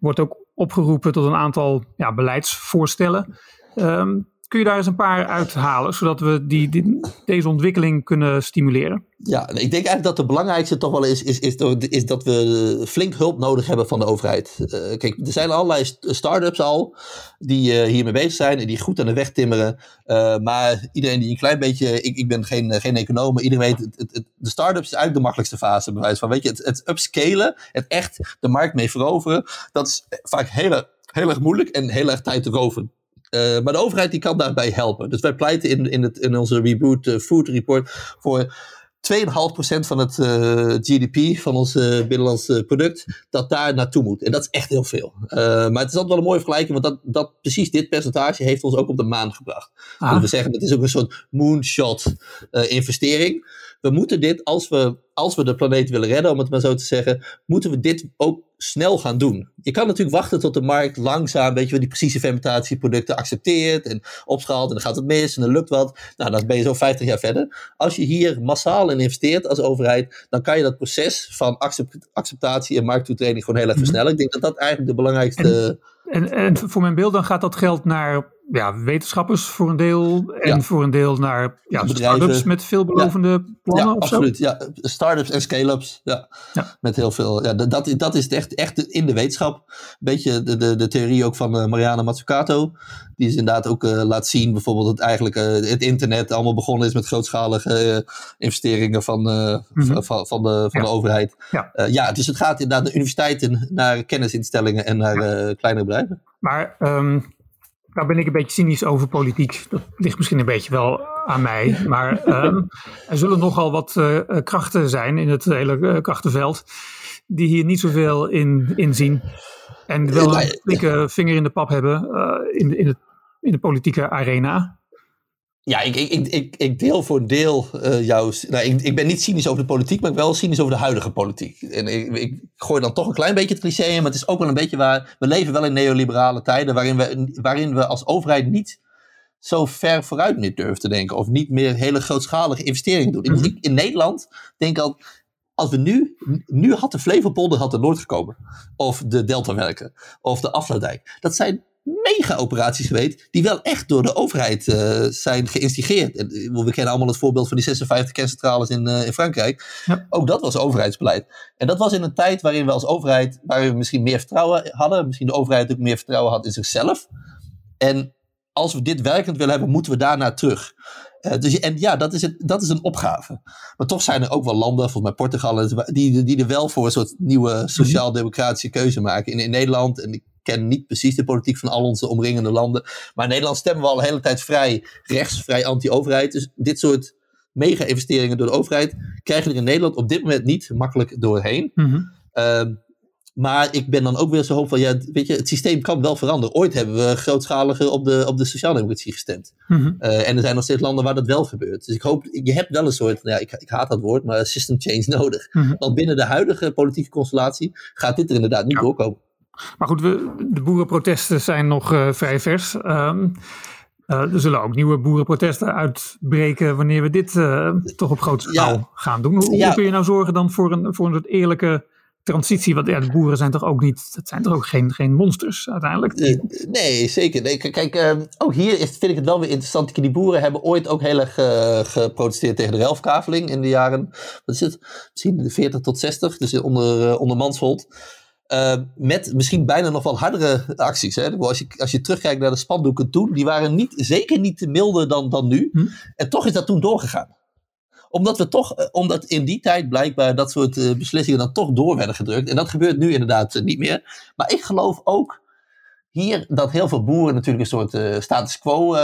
wordt ook opgeroepen tot een aantal ja, beleidsvoorstellen. Um, Kun je daar eens een paar uithalen, zodat we die, deze ontwikkeling kunnen stimuleren? Ja, ik denk eigenlijk dat de belangrijkste toch wel is, is, is, is dat we flink hulp nodig hebben van de overheid. Uh, kijk, er zijn allerlei start-ups al die uh, hiermee bezig zijn en die goed aan de weg timmeren. Uh, maar iedereen die een klein beetje, ik, ik ben geen, geen econoom, maar iedereen weet, het, het, de start-ups is eigenlijk de makkelijkste fase. Bewijs van, weet je, het, upscalen, het echt de markt mee veroveren, dat is vaak heel, heel erg moeilijk en heel erg tijdrovend. Uh, maar de overheid die kan daarbij helpen. Dus wij pleiten in, in, het, in onze Reboot uh, Food Report voor 2,5% van het uh, GDP van ons binnenlands product dat daar naartoe moet. En dat is echt heel veel. maar het is altijd wel een mooie vergelijking, want dat, dat, precies dit percentage heeft ons ook op de maan gebracht. Ah. Dus we zeggen, het is ook een soort moonshot investering we moeten dit, als we, als we de planeet willen redden, om het maar zo te zeggen, moeten we dit ook snel gaan doen. Je kan natuurlijk wachten tot de markt langzaam, weet je wel, die precieze fermentatieproducten accepteert en opschaalt en dan gaat het mis en dan lukt wat. Nou, dan ben je zo 50 jaar verder. Als je hier massaal in investeert als overheid, dan kan je dat proces van acceptatie en markttoetreding gewoon heel erg mhm. versnellen. Ik denk dat dat eigenlijk de belangrijkste... En, en, en voor mijn beeld, dan gaat dat geld naar ja, wetenschappers voor een deel. En voor een deel naar ja, start-ups met veelbelovende ja. plannen. Ja, absoluut. Zo? Ja, start-ups en scale-ups. Ja. Met heel veel. Ja, dat, dat is echt, echt in de wetenschap. Een beetje de, de, de theorie ook van uh, Mariana Mazzucato. Die is inderdaad ook uh, laat zien, bijvoorbeeld, dat eigenlijk uh, het internet allemaal begonnen is met grootschalige investeringen van, mm -hmm. van, van, de, van de overheid. Ja. ja, dus het gaat inderdaad naar universiteiten, naar kennisinstellingen en naar kleinere bedrijven. Maar. Um daar ben ik een beetje cynisch over politiek. Dat ligt misschien een beetje wel aan mij. Maar um, er zullen nogal wat uh, krachten zijn in het hele uh, krachtenveld. die hier niet zoveel in, in zien. En wel een flinke vinger in de pap hebben uh, in, in, het, in de politieke arena. Ja, ik, ik, ik, ik deel voor een deel uh, jouw. Nou, ik, ik ben niet cynisch over de politiek, maar ik wel cynisch over de huidige politiek. En ik, ik gooi dan toch een klein beetje het cliché in, maar het is ook wel een beetje waar. We leven wel in neoliberale tijden waarin we, waarin we als overheid niet zo ver vooruit meer durven te denken. Of niet meer hele grootschalige investeringen doen. Ik, in Nederland denk al. Als we nu, nu had de Flevopolder had er nooit gekomen. Of de Deltawerken. Of de Afsluitdijk. Dat zijn mega-operaties geweest, die wel echt door de overheid uh, zijn geïnstigeerd. En, eh, we kennen allemaal het voorbeeld van die 56 kerncentrales in, uh, in Frankrijk. Ja. Ook dat was overheidsbeleid. En dat was in een tijd waarin we als overheid, waarin we misschien meer vertrouwen hadden, misschien de overheid ook meer vertrouwen had in zichzelf. En als we dit werkend willen hebben, moeten we daarna terug. Uh, dus, en ja, dat is, het, dat is een opgave. Maar toch zijn er ook wel landen, volgens mij Portugal, die, die er wel voor een soort nieuwe sociaal-democratische keuze maken. In, in Nederland, en ik ken niet precies de politiek van al onze omringende landen. Maar in Nederland stemmen we al een hele tijd vrij rechts, vrij anti-overheid. Dus dit soort mega-investeringen door de overheid krijgen er in Nederland op dit moment niet makkelijk doorheen. Mm maar ik ben dan ook weer zo hoop van, ja, weet je, het systeem kan wel veranderen. Ooit hebben we grootschaliger op de, op de sociaaldemocratie gestemd. Mm en er zijn nog steeds landen waar dat wel gebeurt. Dus ik hoop, je hebt wel een soort, nou ja, ik, ik haat dat woord, maar system change nodig. Mm Want binnen de huidige politieke constellatie gaat dit er inderdaad niet doorkomen. Maar goed, we, de boerenprotesten zijn nog uh, vrij vers. Um, uh, er zullen ook nieuwe boerenprotesten uitbreken wanneer we dit uh, toch op grote schaal gaan doen. Hoe, hoe, kun je nou zorgen dan voor een, voor een soort eerlijke transitie. Want ja, de boeren zijn toch ook niet, dat zijn toch ook geen, geen monsters uiteindelijk? nee, zeker. Nee, kijk, uh, ook hier is, vind ik het wel weer interessant. Die boeren hebben ooit ook heel erg geprotesteerd tegen de relfkaveling in de jaren, wat is het, misschien de 40 tot 60, dus onder, onder Manshold. Uh, met misschien bijna nog wel hardere acties. Hè? Als, je, als je terugkijkt naar de spandoeken toen, die waren niet, zeker niet milder dan, dan nu. Hm. En toch is dat toen doorgegaan omdat we toch, eh, omdat in die tijd blijkbaar dat soort uh, beslissingen dan toch door werden gedrukt. En dat gebeurt nu inderdaad uh, niet meer. Maar ik geloof ook hier dat heel veel boeren natuurlijk een soort status quo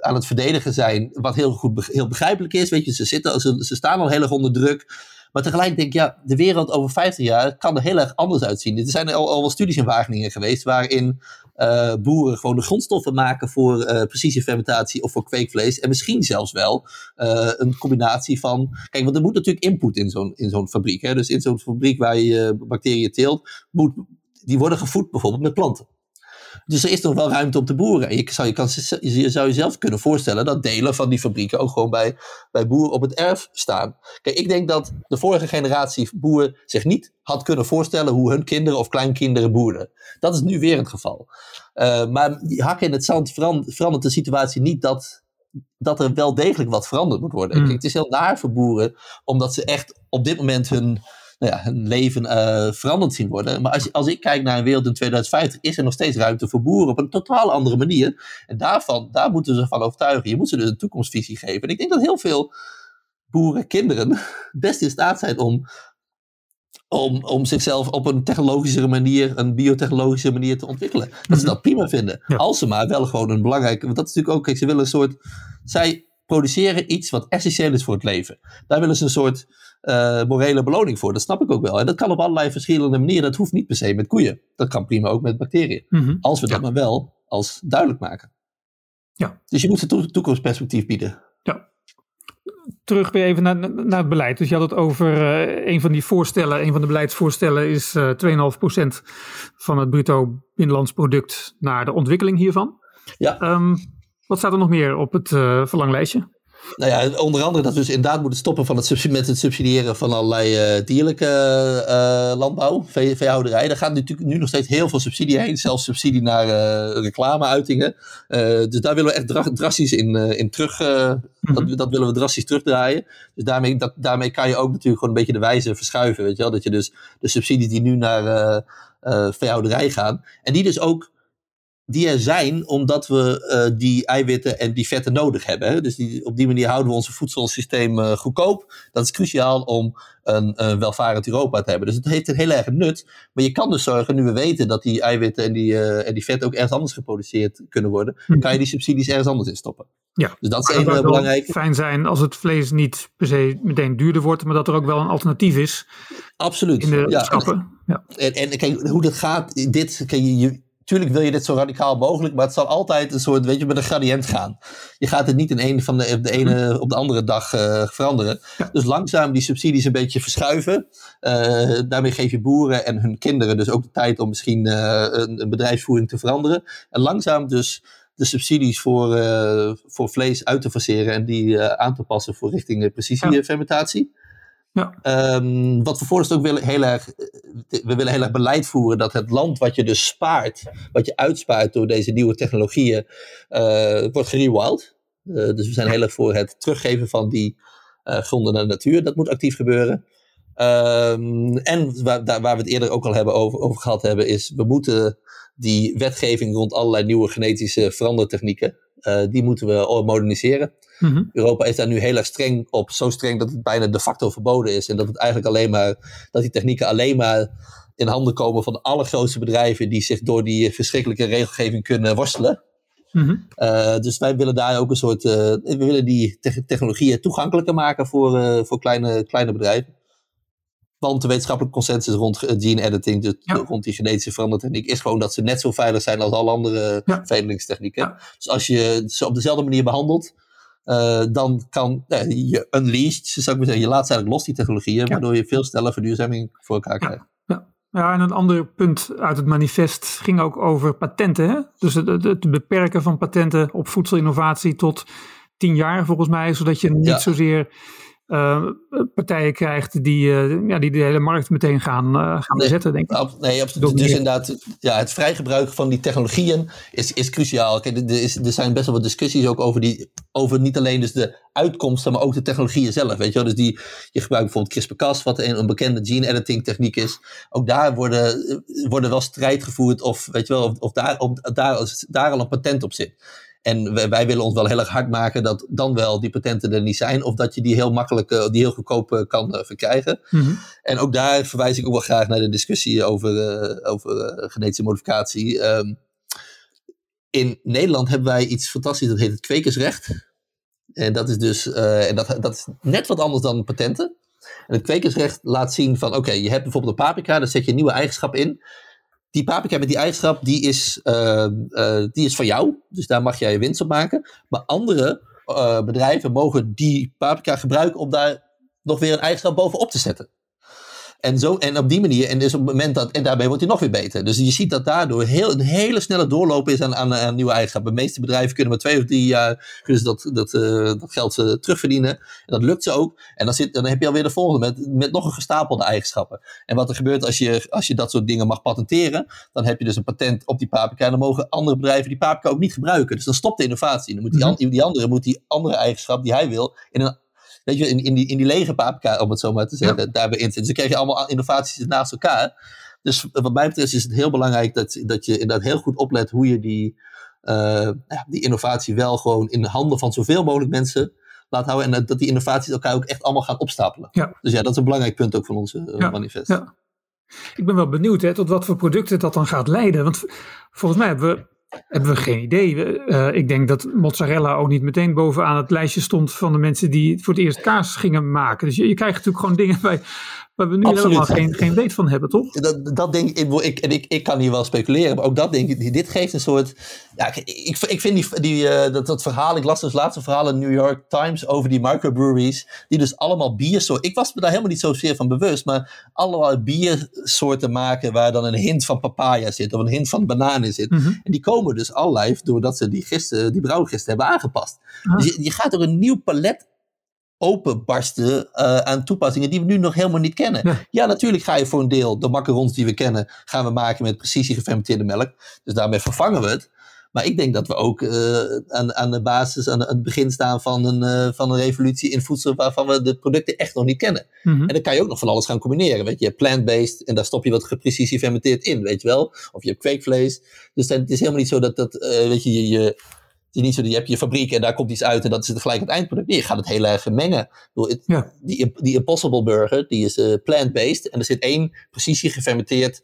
aan het verdedigen zijn. Wat heel goed heel begrijpelijk is. Weet je, ze, zitten, ze, ze staan al heel erg onder druk. Maar tegelijk denk ik, ja, de wereld over 50 jaar kan er heel erg anders uitzien. Er zijn al, al wel studies in Wageningen geweest waarin uh, boeren gewoon de grondstoffen maken voor uh, precisiefermentatie of voor kweekvlees. En misschien zelfs wel uh, een combinatie van. Kijk, want er moet natuurlijk input in zo'n, in zo'n fabriek. Hè? Dus in zo'n fabriek waar je bacteriën teelt, moet, die worden gevoed bijvoorbeeld met planten. Dus er is nog wel ruimte om te boeren. En je zou, je, kan, je zou jezelf kunnen voorstellen dat delen van die fabrieken ook gewoon bij, bij boeren op het erf staan. Kijk, ik denk dat de vorige generatie boeren zich niet had kunnen voorstellen hoe hun kinderen of kleinkinderen boerden. Dat is nu weer het geval. Uh, maar hakken in het zand verandert de situatie niet dat, dat er wel degelijk wat veranderd moet worden. Mm. Kijk, het is heel naar voor boeren, omdat ze echt op dit moment hun nou ja, hun leven uh, veranderd zien worden. Maar als, als ik kijk naar een wereld in 2050, is er nog steeds ruimte voor boeren op een totaal andere manier. En daarvan, daar moeten ze van overtuigen. Je moet ze dus een toekomstvisie geven. En ik denk dat heel veel boerenkinderen best in staat zijn om, om, om zichzelf op een technologische manier, een biotechnologische manier te ontwikkelen. Dat ze mhm. dat prima vinden. Als ze maar wel gewoon een belangrijke. Want dat is natuurlijk ook, kijk, ze willen een soort. Zij produceren iets wat essentieel is voor het leven. Daar willen ze een soort uh, morele beloning voor. Dat snap ik ook wel. En dat kan op allerlei verschillende manieren. Dat hoeft niet per se met koeien. Dat kan prima ook met bacteriën. Mhm. Als we dat maar wel als duidelijk maken. Ja. Dus je moet een toekomstperspectief bieden. Ja. Terug weer even naar, naar het beleid. Dus je had het over uh, een van die voorstellen, een van de beleidsvoorstellen is uh, eh, 2,5% van het bruto binnenlands product naar de ontwikkeling hiervan. Ja. Um, wat staat er nog meer op het uh, verlanglijstje? Nou ja, onder andere dat we dus inderdaad moeten stoppen van het met het subsidiëren van allerlei uh, dierlijke uh, landbouw, vee, veehouderij. Daar gaat natuurlijk nu nog steeds heel veel subsidie heen, zelfs subsidie naar uh, reclameuitingen. dus daar willen we echt drastisch in, in terug, mm -hmm. dat, dat, willen we drastisch terugdraaien. Dus daarmee, dat, daarmee kan je ook natuurlijk gewoon een beetje de wijze verschuiven, weet je wel. Dat je dus de subsidies die nu naar veehouderij gaan, en die dus ook die er zijn omdat we uh, die eiwitten en die vetten nodig hebben. Hè? Dus die, op die manier houden we ons voedselsysteem uh, goedkoop. Dat is cruciaal om een, een welvarend Europa te hebben. Dus het heeft een heel erg nut. Maar je kan dus zorgen, nu we weten dat die eiwitten en die, en die vetten ook ergens anders geproduceerd kunnen worden, hm. kan je die subsidies ergens anders in stoppen. Ja, dus dat is één belangrijk. fijn zijn als het vlees niet per se meteen duurder wordt, maar dat er ook wel een alternatief is. Absoluut. In de ja. schappen. Ja. En, en kijk, hoe dat gaat, dit, kijk, je, Tuurlijk wil je dit zo radicaal mogelijk, maar het zal altijd een soort, weet je, met een gradient gaan. Je gaat het niet in een van de, de ene op de andere dag uh, veranderen. Dus langzaam die subsidies een beetje verschuiven. Uh, daarmee geef je boeren en hun kinderen dus ook de tijd om misschien uh, een, een, bedrijfsvoering te veranderen. En langzaam dus de subsidies voor, voor vlees uit te faceren en die aan te passen voor richting precisiefermentatie. Ja. Um, wat we voorstel ook willen heel erg, we willen heel erg beleid voeren dat het land wat je dus spaart, wat je uitspaart door deze nieuwe technologieën, uh, wordt gerewild. Uh, dus we zijn heel erg voor het teruggeven van die gronden naar de natuur. Dat moet actief gebeuren. Um, en waar, waar we het eerder ook al hebben over, over gehad hebben, is we moeten die wetgeving rond allerlei nieuwe genetische verandertechnieken, die moeten we moderniseren. Mhm. Europa is daar nu heel erg streng op. Zo streng dat het bijna de facto verboden is. En dat het eigenlijk alleen maar, dat die technieken alleen maar in handen komen van de allergrootste bedrijven die zich door die verschrikkelijke regelgeving kunnen worstelen. Mhm. Uh, dus wij willen daar ook een soort, uh, we willen die te technologieën toegankelijker maken voor, uh, voor kleine, kleine bedrijven. Want de wetenschappelijke consensus rond gene editing, dus ja. rond die genetische verandertechniek, is gewoon dat ze net zo veilig zijn als alle andere ja. Dus als je ze op dezelfde manier behandelt, uh, dan kan uh, je unleashed, zou ik maar zeggen, je laat ze eigenlijk los die technologieën, waardoor je veel sneller verduurzaming voor elkaar krijgt. Ja. en een ander punt uit het manifest ging ook over patenten. Hè? Dus het, het, het beperken van patenten op voedselinnovatie tot tien jaar volgens mij, zodat je niet zozeer uh, partijen krijgt die, uh, ja, die de hele markt meteen gaan, uh, gaan nee, bezetten, denk ik. Nee, absoluut. Dus inderdaad, ja, het vrij gebruik van die technologieën is, is cruciaal. Kijk, er, is, er zijn best wel wat discussies ook over, die, over niet alleen dus de uitkomsten, maar ook de technologieën zelf. Weet je wel? Dus die, je gebruikt bijvoorbeeld CRISPR-Cas, wat een, een bekende gene editing techniek is. Ook daar worden, worden wel strijd gevoerd of, weet je wel, of, of daar, of, daar, daar al een patent op zit. En wij, wij, willen ons wel heel erg hard maken dat dan wel die patenten er niet zijn. Of dat je die heel makkelijk, uh, die heel goedkoop uh, kan uh, verkrijgen. Mhm. Mm -hmm. En ook daar verwijs ik ook wel graag naar de discussie over, over genetische modificatie. Um, in Nederland hebben wij iets fantastisch, dat heet het kwekersrecht. En dat is dus en dat, dat is net wat anders dan patenten. En het kwekersrecht laat zien van, oké, okay, je hebt bijvoorbeeld een paprika, daar zet je een nieuwe eigenschap in die paprika met die eigenschap, die is, uh, uh, die is van jou. Dus daar mag jij je winst op maken. Maar andere uh, bedrijven mogen die paprika gebruiken om daar nog weer een eigenschap bovenop te zetten. En, zo, en op die manier, en, dus op het moment dat, en daarbij wordt hij nog weer beter. Dus je ziet dat daardoor heel, een hele snelle doorloop is aan, aan, aan nieuwe eigenschappen. De meeste bedrijven kunnen maar twee of drie jaar dus dat, dat, uh, dat geld uh, terugverdienen. En dat lukt ze ook. En dan, zit, dan heb je alweer de volgende met, met nog een gestapelde eigenschappen. En wat er gebeurt als je, als je dat soort dingen mag patenteren, dan heb je dus een patent op die paprika. En dan mogen andere bedrijven die paprika ook niet gebruiken. Dus dan stopt de innovatie. Dan moet die, mm-hmm. die andere moet die andere eigenschap die hij wil in een weet je, in, in, die, in die lege paprika, om het zo maar te zeggen, ja. daarbij in zitten. Dus dan krijg je allemaal innovaties naast elkaar. Dus wat mij betreft is het heel belangrijk dat, dat je inderdaad heel goed oplet hoe je die, uh, ja, die innovatie wel gewoon in de handen van zoveel mogelijk mensen laat houden. En dat die innovaties elkaar ook echt allemaal gaan opstapelen. Ja. Dus ja, dat is een belangrijk punt ook van onze uh, ja. manifest. Ja. Ik ben wel benieuwd hè, tot wat voor producten dat dan gaat leiden. Want volgens mij hebben we hebben we geen idee. Uh, ik denk dat mozzarella ook niet meteen bovenaan het lijstje stond van de mensen die voor het eerst kaas gingen maken. Dus je, je krijgt natuurlijk gewoon dingen bij, waar we nu Absoluut. helemaal geen, geen weet van hebben, toch? Dat, dat denk ik, ik, en ik, ik kan hier wel speculeren, maar ook dat denk ik, dit geeft een soort, ja, ik, ik, vind die, die, uh, dat, dat verhaal, ik las dus laatste verhaal in New York Times over die microbreweries, die dus allemaal biersoorten, ik was me daar helemaal niet zozeer van bewust, maar allemaal biersoorten maken waar dan een hint van papaya zit, of een hint van banaan in zit. Mhm. En die komen dus al live doordat ze die gisten, die brouwgisten hebben aangepast. Ah. Dus je, je gaat er een nieuw palet openbarsten uh, aan toepassingen die we nu nog helemaal niet kennen. Ja. Ja. natuurlijk ga je voor een deel de macarons die we kennen, gaan we maken met precisie gefermenteerde melk. Dus daarmee vervangen we het. Maar ik denk dat we ook uh, aan, aan de basis, aan het begin staan van een, uh, van een revolutie in voedsel waarvan we de producten echt nog niet kennen. Mhm. En dan kan je ook nog van alles gaan combineren. Weet je, je hebt plant-based en daar stop je wat geprecisie gefermenteerd in, weet je wel. Of je hebt kweekvlees. Dus het is helemaal niet zo dat, dat uh, weet je, je, je het is niet zo dat je hebt je fabriek en daar komt iets uit en dat is gelijk het eindproduct. Nee, je gaat het heel erg mengen. Ik bedoel, het, Ja. die, die Impossible Burger, die is uh, plant-based en er zit één precisie gefermenteerd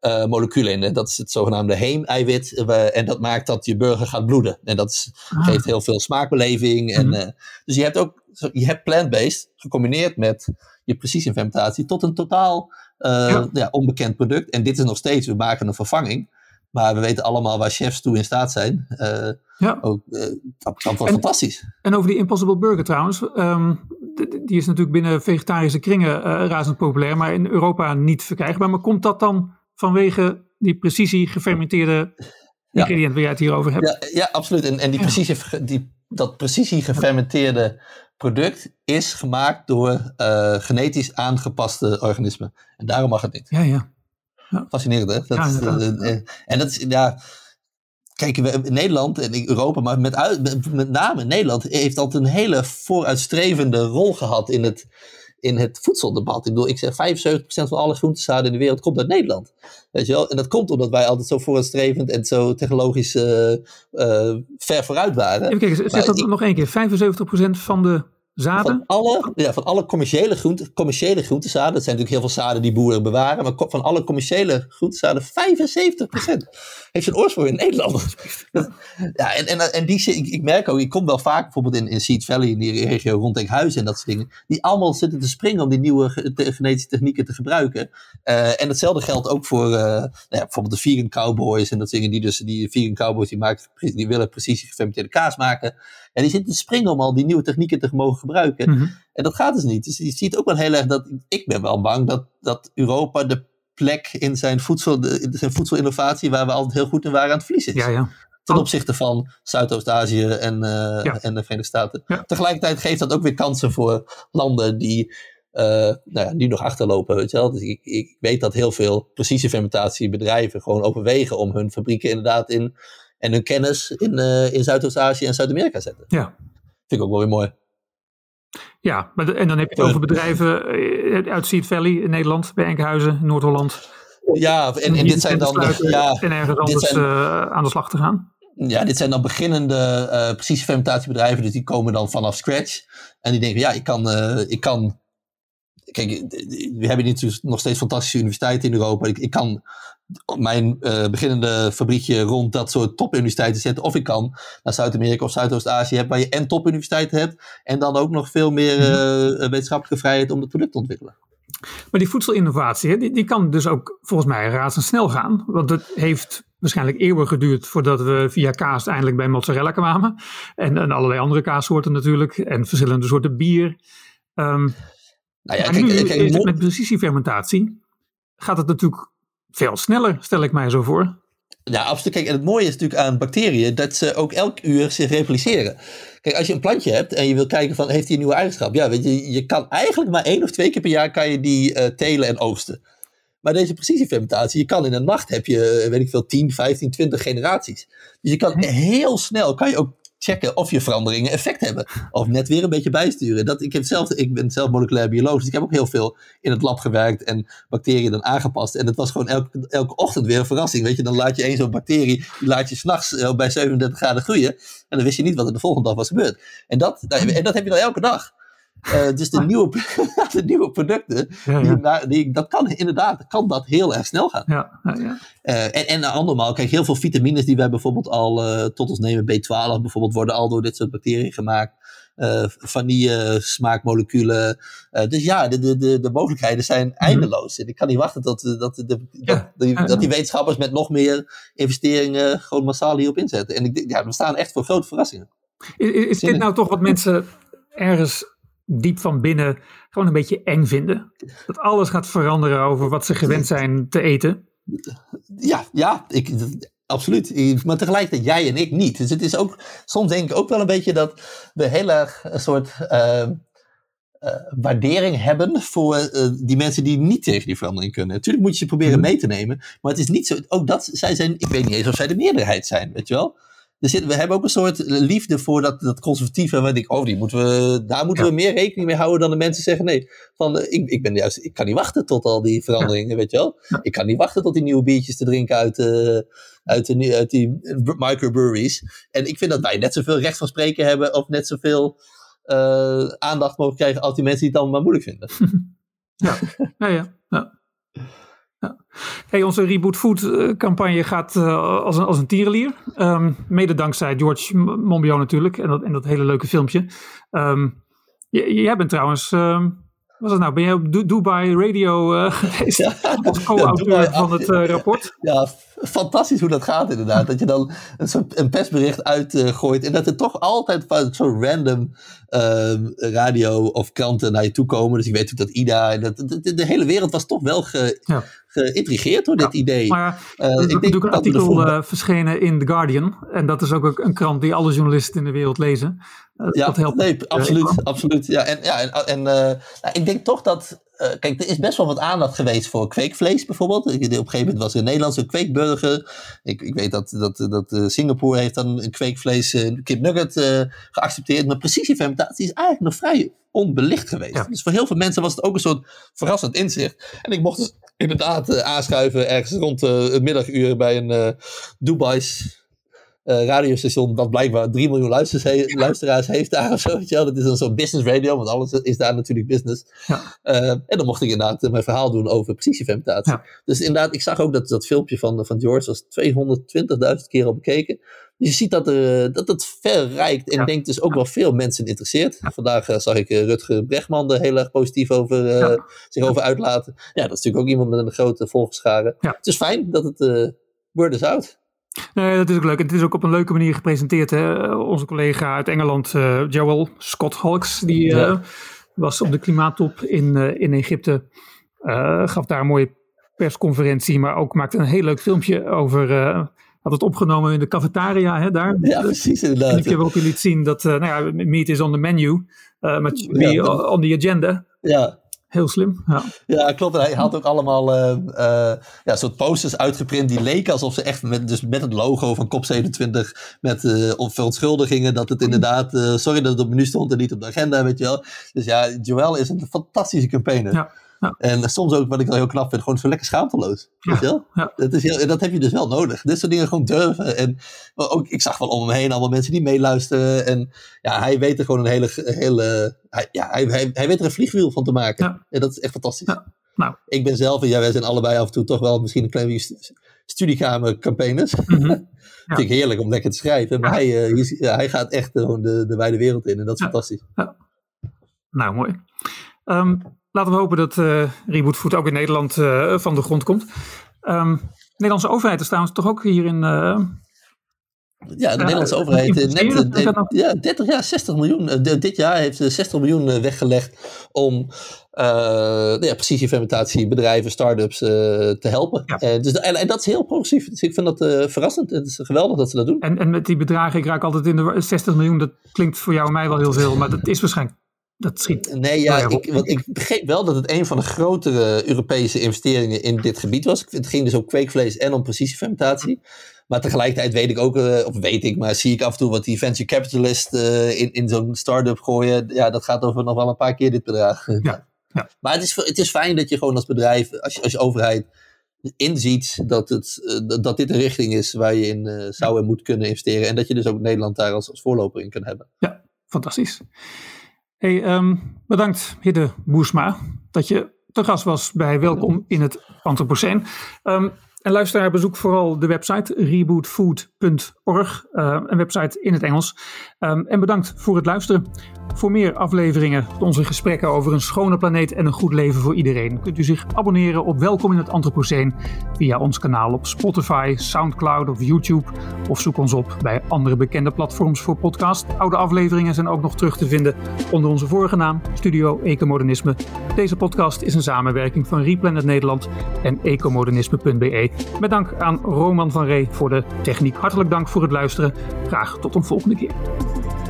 uh, molecuul in. En dat is het zogenaamde heem-eiwit. Uh, en dat maakt dat je burger gaat bloeden. En dat is, Ah. geeft heel veel smaakbeleving. En, Mhm. uh, dus je hebt ook je hebt plant-based gecombineerd met je precisiefermentatie tot een totaal Ja. ja, onbekend product. En dit is nog steeds, we maken een vervanging. Maar we weten allemaal waar chefs toe in staat zijn. Uh, Ja. ook, uh, dat, En- fantastisch. En over die Impossible Burger trouwens. ehm, die is natuurlijk binnen vegetarische kringen eh, razend populair, maar in Europa niet verkrijgbaar. Maar komt dat dan vanwege die precisie gefermenteerde Ja. ingrediënt waar jij het hier over hebt? Ja, ja absoluut. En, en die precisie, die, dat precisie gefermenteerde product is gemaakt door genetisch aangepaste organismen. En daarom mag het niet. Ja, ja. Fascinerend, hè? Dat, Ja, inderdaad. eh, eh, en dat is, ja... Kijk, Nederland en Europa, maar met, uit, met, name Nederland, heeft altijd een hele vooruitstrevende rol gehad in het, in het voedseldebat. Ik bedoel, ik zeg 75% van alle groentezaden in de wereld komt uit Nederland. Weet je wel? En dat komt omdat wij altijd zo vooruitstrevend en zo technologisch eh, ver vooruit waren. Even kijken, zeg dat ik- nog één keer. 75% van de zaden? Van alle, ja, van alle commerciële, groente, commerciële groentezaden, dat zijn natuurlijk heel veel zaden die boeren bewaren, maar van alle commerciële groentezaden, 75% heeft zijn oorsprong in Nederland. ja, en, en, en die, ik, ik merk ook, ik kom wel vaak bijvoorbeeld in, in Seed Valley, in die regio rond Enkhuizen en dat soort dingen, die allemaal zitten te springen om die nieuwe te- genetische technieken te gebruiken. Eh, en hetzelfde geldt ook voor eh, nou ja, bijvoorbeeld de vegan cowboys en dat soort dingen, die dus, die vegan cowboys, die, maken, die willen precies gefermenteerde kaas maken. En die zitten te springen om al die nieuwe technieken te mogen gebruiken. Mhm. En dat gaat dus niet. Dus je ziet ook wel heel erg dat. Ik ben wel bang dat, dat Europa de plek in zijn, voedsel, de, in zijn voedselinnovatie, waar we altijd heel goed in waren, aan het verliezen is. Ja, ja. ten opzichte van Zuidoost-Azië en, en de Verenigde Staten. Tegelijkertijd geeft dat ook weer kansen voor landen die uh, nou ja, nu nog achterlopen. Weet je wel? Dus ik, ik weet dat heel veel precisiefermentatiebedrijven gewoon overwegen om hun fabrieken inderdaad in en hun kennis in, uh, in Zuidoost-Azië en Zuid-Amerika zetten. Ja. Vind ik ook wel weer mooi. Ja, maar en dan heb je het over bedrijven eh, uit Seed Valley in Nederland, bij Enkhuizen, Noord-Holland. Ja, en, en dit zijn dan. Ja, en ergens anders zijn, uh, aan de slag te gaan. Ja, dit zijn dan beginnende uh, precisiefermentatiebedrijven, dus die komen dan vanaf scratch. En die denken, ja, ik kan, uh, ik kan Kijk, we hebben niet nog steeds fantastische universiteiten in Europa. Ik, ik kan mijn uh, beginnende fabriekje rond dat soort topuniversiteiten zetten. Of ik kan naar Zuid-Amerika of Zuidoost-Azië hebben waar je en topuniversiteiten hebt. En dan ook nog veel meer uh, wetenschappelijke vrijheid om het product te ontwikkelen. Maar die voedselinnovatie, die, die kan dus ook volgens mij razendsnel gaan. Want het heeft waarschijnlijk eeuwen geduurd voordat we via kaas eindelijk bij mozzarella kwamen. En, en allerlei andere kaassoorten natuurlijk. En verschillende soorten bier. Um, nou ja, kijk, nu, kijk, met precisiefermentatie gaat het natuurlijk veel sneller, stel ik mij zo voor. Ja, absoluut. Kijk, en het mooie is natuurlijk aan bacteriën dat ze ook elk uur zich repliceren. Kijk, als je een plantje hebt en je wil kijken van heeft hij een nieuwe eigenschap? Ja, weet je, je kan eigenlijk maar één of twee keer per jaar kan je die uh, telen en oogsten. Maar deze precisiefermentatie, je kan in een nacht heb je, weet ik veel, 10, 15, 20 generaties. Dus je kan heel snel, kan je ook checken of je veranderingen effect hebben. Of net weer een beetje bijsturen. Dat, ik, heb zelf, ik ben zelf moleculair bioloog, dus ik heb ook heel veel in het lab gewerkt en bacteriën dan aangepast. En het was gewoon elke, elke ochtend weer een verrassing. Weet je, dan laat je één zo'n bacterie, die laat je s'nachts uh, bij 37 graden groeien. En dan wist je niet wat er de volgende dag was gebeurd. En dat, en dat heb je dan elke dag. Uh, dus de nieuwe, de nieuwe producten, Die, die, dat kan inderdaad kan dat heel erg snel gaan. Ja, ja, uh, en, en andermaal, kijk, heel veel vitamines die wij bijvoorbeeld al uh, tot ons nemen, B12 bijvoorbeeld, worden al door dit soort bacteriën gemaakt. vanille smaakmoleculen. dus ja, de, de, de, de mogelijkheden zijn mhm. eindeloos. En ik kan niet wachten tot, dat, de, dat, die, dat die wetenschappers met nog meer investeringen gewoon massaal hierop inzetten. En ik, ja, we staan echt voor grote verrassingen. Is, is dit nou toch wat mensen ergens diep van binnen gewoon een beetje eng vinden. Dat alles gaat veranderen over wat ze gewend zijn te eten. Ja, ja ik, absoluut. Maar tegelijkertijd jij en ik niet. Dus het is ook, soms denk ik ook wel een beetje dat we heel erg een soort uh, waardering hebben voor uh, die mensen die niet tegen die verandering kunnen. Natuurlijk moet je ze proberen mhm. mee te nemen, maar het is niet zo, ook dat, zij zijn, ik weet niet eens of zij de meerderheid zijn, weet je wel we hebben ook een soort liefde voor dat, dat conservatieve. Waar ik, oh, die moeten we, daar moeten we meer rekening mee houden dan de mensen zeggen. Nee, van, eh, ik, ik, ben juist, ik kan niet wachten tot al die veranderingen, weet je wel. Ik kan niet wachten tot die nieuwe biertjes te drinken uit, uh, uit, de, uit die microbreweries. En ik vind dat wij net zoveel recht van spreken hebben. Of net zoveel uh, aandacht mogen krijgen als die mensen die het allemaal moeilijk vinden. Ja, ja, ja. Hey, onze Reboot Food eh, campagne gaat uh, als, een, als een tierenlier. Um, mede dankzij George Monbiot natuurlijk en dat, en dat hele leuke filmpje. Um, jij bent trouwens um, was het nou? Ben je op Dubai Radio uh, geweest? Ja, als co-auteur van het uh, rapport? Ja, fantastisch hoe dat gaat inderdaad. Dat je dan een, soort, een persbericht uitgooit uh, en dat er toch altijd van zo'n random ehm, radio of kranten naar je toe komen. Dus ik weet ook dat Ida, dat, de, de, hele wereld was toch wel ge, ja. geïntrigeerd door dit idee. Maar er is natuurlijk een artikel verschenen in The Guardian. En dat is ook een krant die alle journalisten in de wereld lezen ja, dat helpt. Nee, absoluut. absoluut. Ja, en ja, en, en uh, nou, ik denk toch dat. Uh, kijk, er is best wel wat aandacht geweest voor kweekvlees bijvoorbeeld. Op een gegeven moment was er een Nederlandse kweekburger. Ik, ik weet dat, dat, dat uh, Singapore heeft dan een kweekvlees kip nugget geaccepteerd. Maar precisiefermentatie is eigenlijk nog vrij onbelicht geweest. Ja. Dus voor heel veel mensen was het ook een soort verrassend inzicht. En ik mocht dus inderdaad aanschuiven ergens rond het middaguur bij een Dubai's uh, radiostation dat blijkbaar 3 miljoen luisteraars heeft daar of zo. Dat is dan zo'n business radio, want alles is daar natuurlijk business. Ja. Uh, en dan mocht ik inderdaad mijn verhaal doen over precisiefermentatie. Ja. Dus inderdaad, ik zag ook dat dat filmpje van, van George was 220.000 keer al bekeken. Dus je ziet dat, er, dat het verrijkt en ik denk dus ook wel veel mensen interesseert. Vandaag zag ik Rutger Bregman er heel erg positief over, zich over uitlaten. Ja, dat is natuurlijk ook iemand met een grote volgeschare. Het is fijn dat het word is out. Nee, dat is ook leuk. het is ook op een leuke manier gepresenteerd. Hè? Onze collega uit Engeland, uh, Joel Scott Hawks, die uh, was op de klimaattop in, uh, in Egypte. gaf daar een mooie persconferentie, maar ook maakte een heel leuk filmpje over had het opgenomen in de cafetaria hè, daar. Ja, precies inderdaad. En ik heb ook liet zien dat, uh, nou ja, meat is on the menu, uh, ja, on the agenda. Ja. Heel slim, ja. Ja, klopt. Hij had ook allemaal uh, uh, ja, soort posters uitgeprint die leken alsof ze echt met, dus met het logo van COP27 met uh, verontschuldigingen dat het inderdaad, sorry dat het op menu stond en niet op de agenda, weet je wel. Dus ja, Joel is een fantastische campaigner. Ja. Ja. En soms ook, wat ik wel heel knap vind, gewoon zo lekker schaamteloos. Ja. Weet je wel? Ja. Dat, is heel, dat heb je dus wel nodig. Dit soort dingen gewoon durven. En ook, ik zag wel om hem heen allemaal mensen die meeluisteren. En ja, hij weet er gewoon een hele. hele hij, ja, hij, hij, hij weet er een vliegwiel van te maken. En dat is echt fantastisch. Ja. Nou. Ik ben zelf, en ja, wij zijn allebei af en toe toch wel misschien een klein beetje studiekamercampaigners. Mm -hmm. Vind ik heerlijk om lekker te schrijven. Maar hij, uh, ja, hij gaat echt gewoon de, de wijde wereld in. En dat is fantastisch. Nou, mooi. Um, laten we hopen dat uh, Reboot Food ook in Nederland uh, van de grond komt. Um, de Nederlandse overheid is trouwens toch ook hier in... Uh, ja, de Nederlandse overheid net, ja, 30 jaar, 60 miljoen. dit jaar heeft ze 60 miljoen weggelegd om ja, precisiefermentatiebedrijven, start-ups te helpen. Ja. dus, en, en, dat is heel progressief. Dus ik vind dat verrassend. Het is geweldig dat ze dat doen. En, en met die bedragen, ik raak altijd in de 60 miljoen, dat klinkt voor jou en mij wel heel veel, maar dat is waarschijnlijk dat schiet. Nee, ja, ik, want ik begreep wel dat het een van de grotere Europese investeringen in dit gebied was. Het ging dus om kweekvlees en om precisiefermentatie. Maar tegelijkertijd weet ik ook, uh, of weet ik, maar zie ik af en toe wat die venture capitalist uh, in, in zo'n start-up gooien. Ja, dat gaat over nog wel een paar keer dit bedrag. Ja, ja. Maar het is, het is fijn dat je gewoon als bedrijf, als je, als je overheid inziet dat, het, uh, dat dit een richting is waar je in zou en moet kunnen investeren. En dat je dus ook Nederland daar als, als voorloper in kan hebben. Ja, fantastisch. Hey, um, bedankt Hidde Boersma dat je te gast was bij Welkom in het Anthropoceen. Um, en luisteraar, bezoek vooral de website rebootfood.org, uh, een website in het Engels. Um, en bedankt voor het luisteren. Voor meer afleveringen, onze gesprekken over een schone planeet en een goed leven voor iedereen, kunt u zich abonneren op Welkom in het Anthropoceen via ons kanaal op Spotify, Soundcloud of YouTube. Of zoek ons op bij andere bekende platforms voor podcast. Oude afleveringen zijn ook nog terug te vinden onder onze vorige naam, Studio Ecomodernisme. Deze podcast is een samenwerking van Replanet Nederland en ecomodernisme.be. Met dank aan Roman van Ree voor de techniek. Hartelijk dank voor het luisteren. Graag tot een volgende keer. Thank you.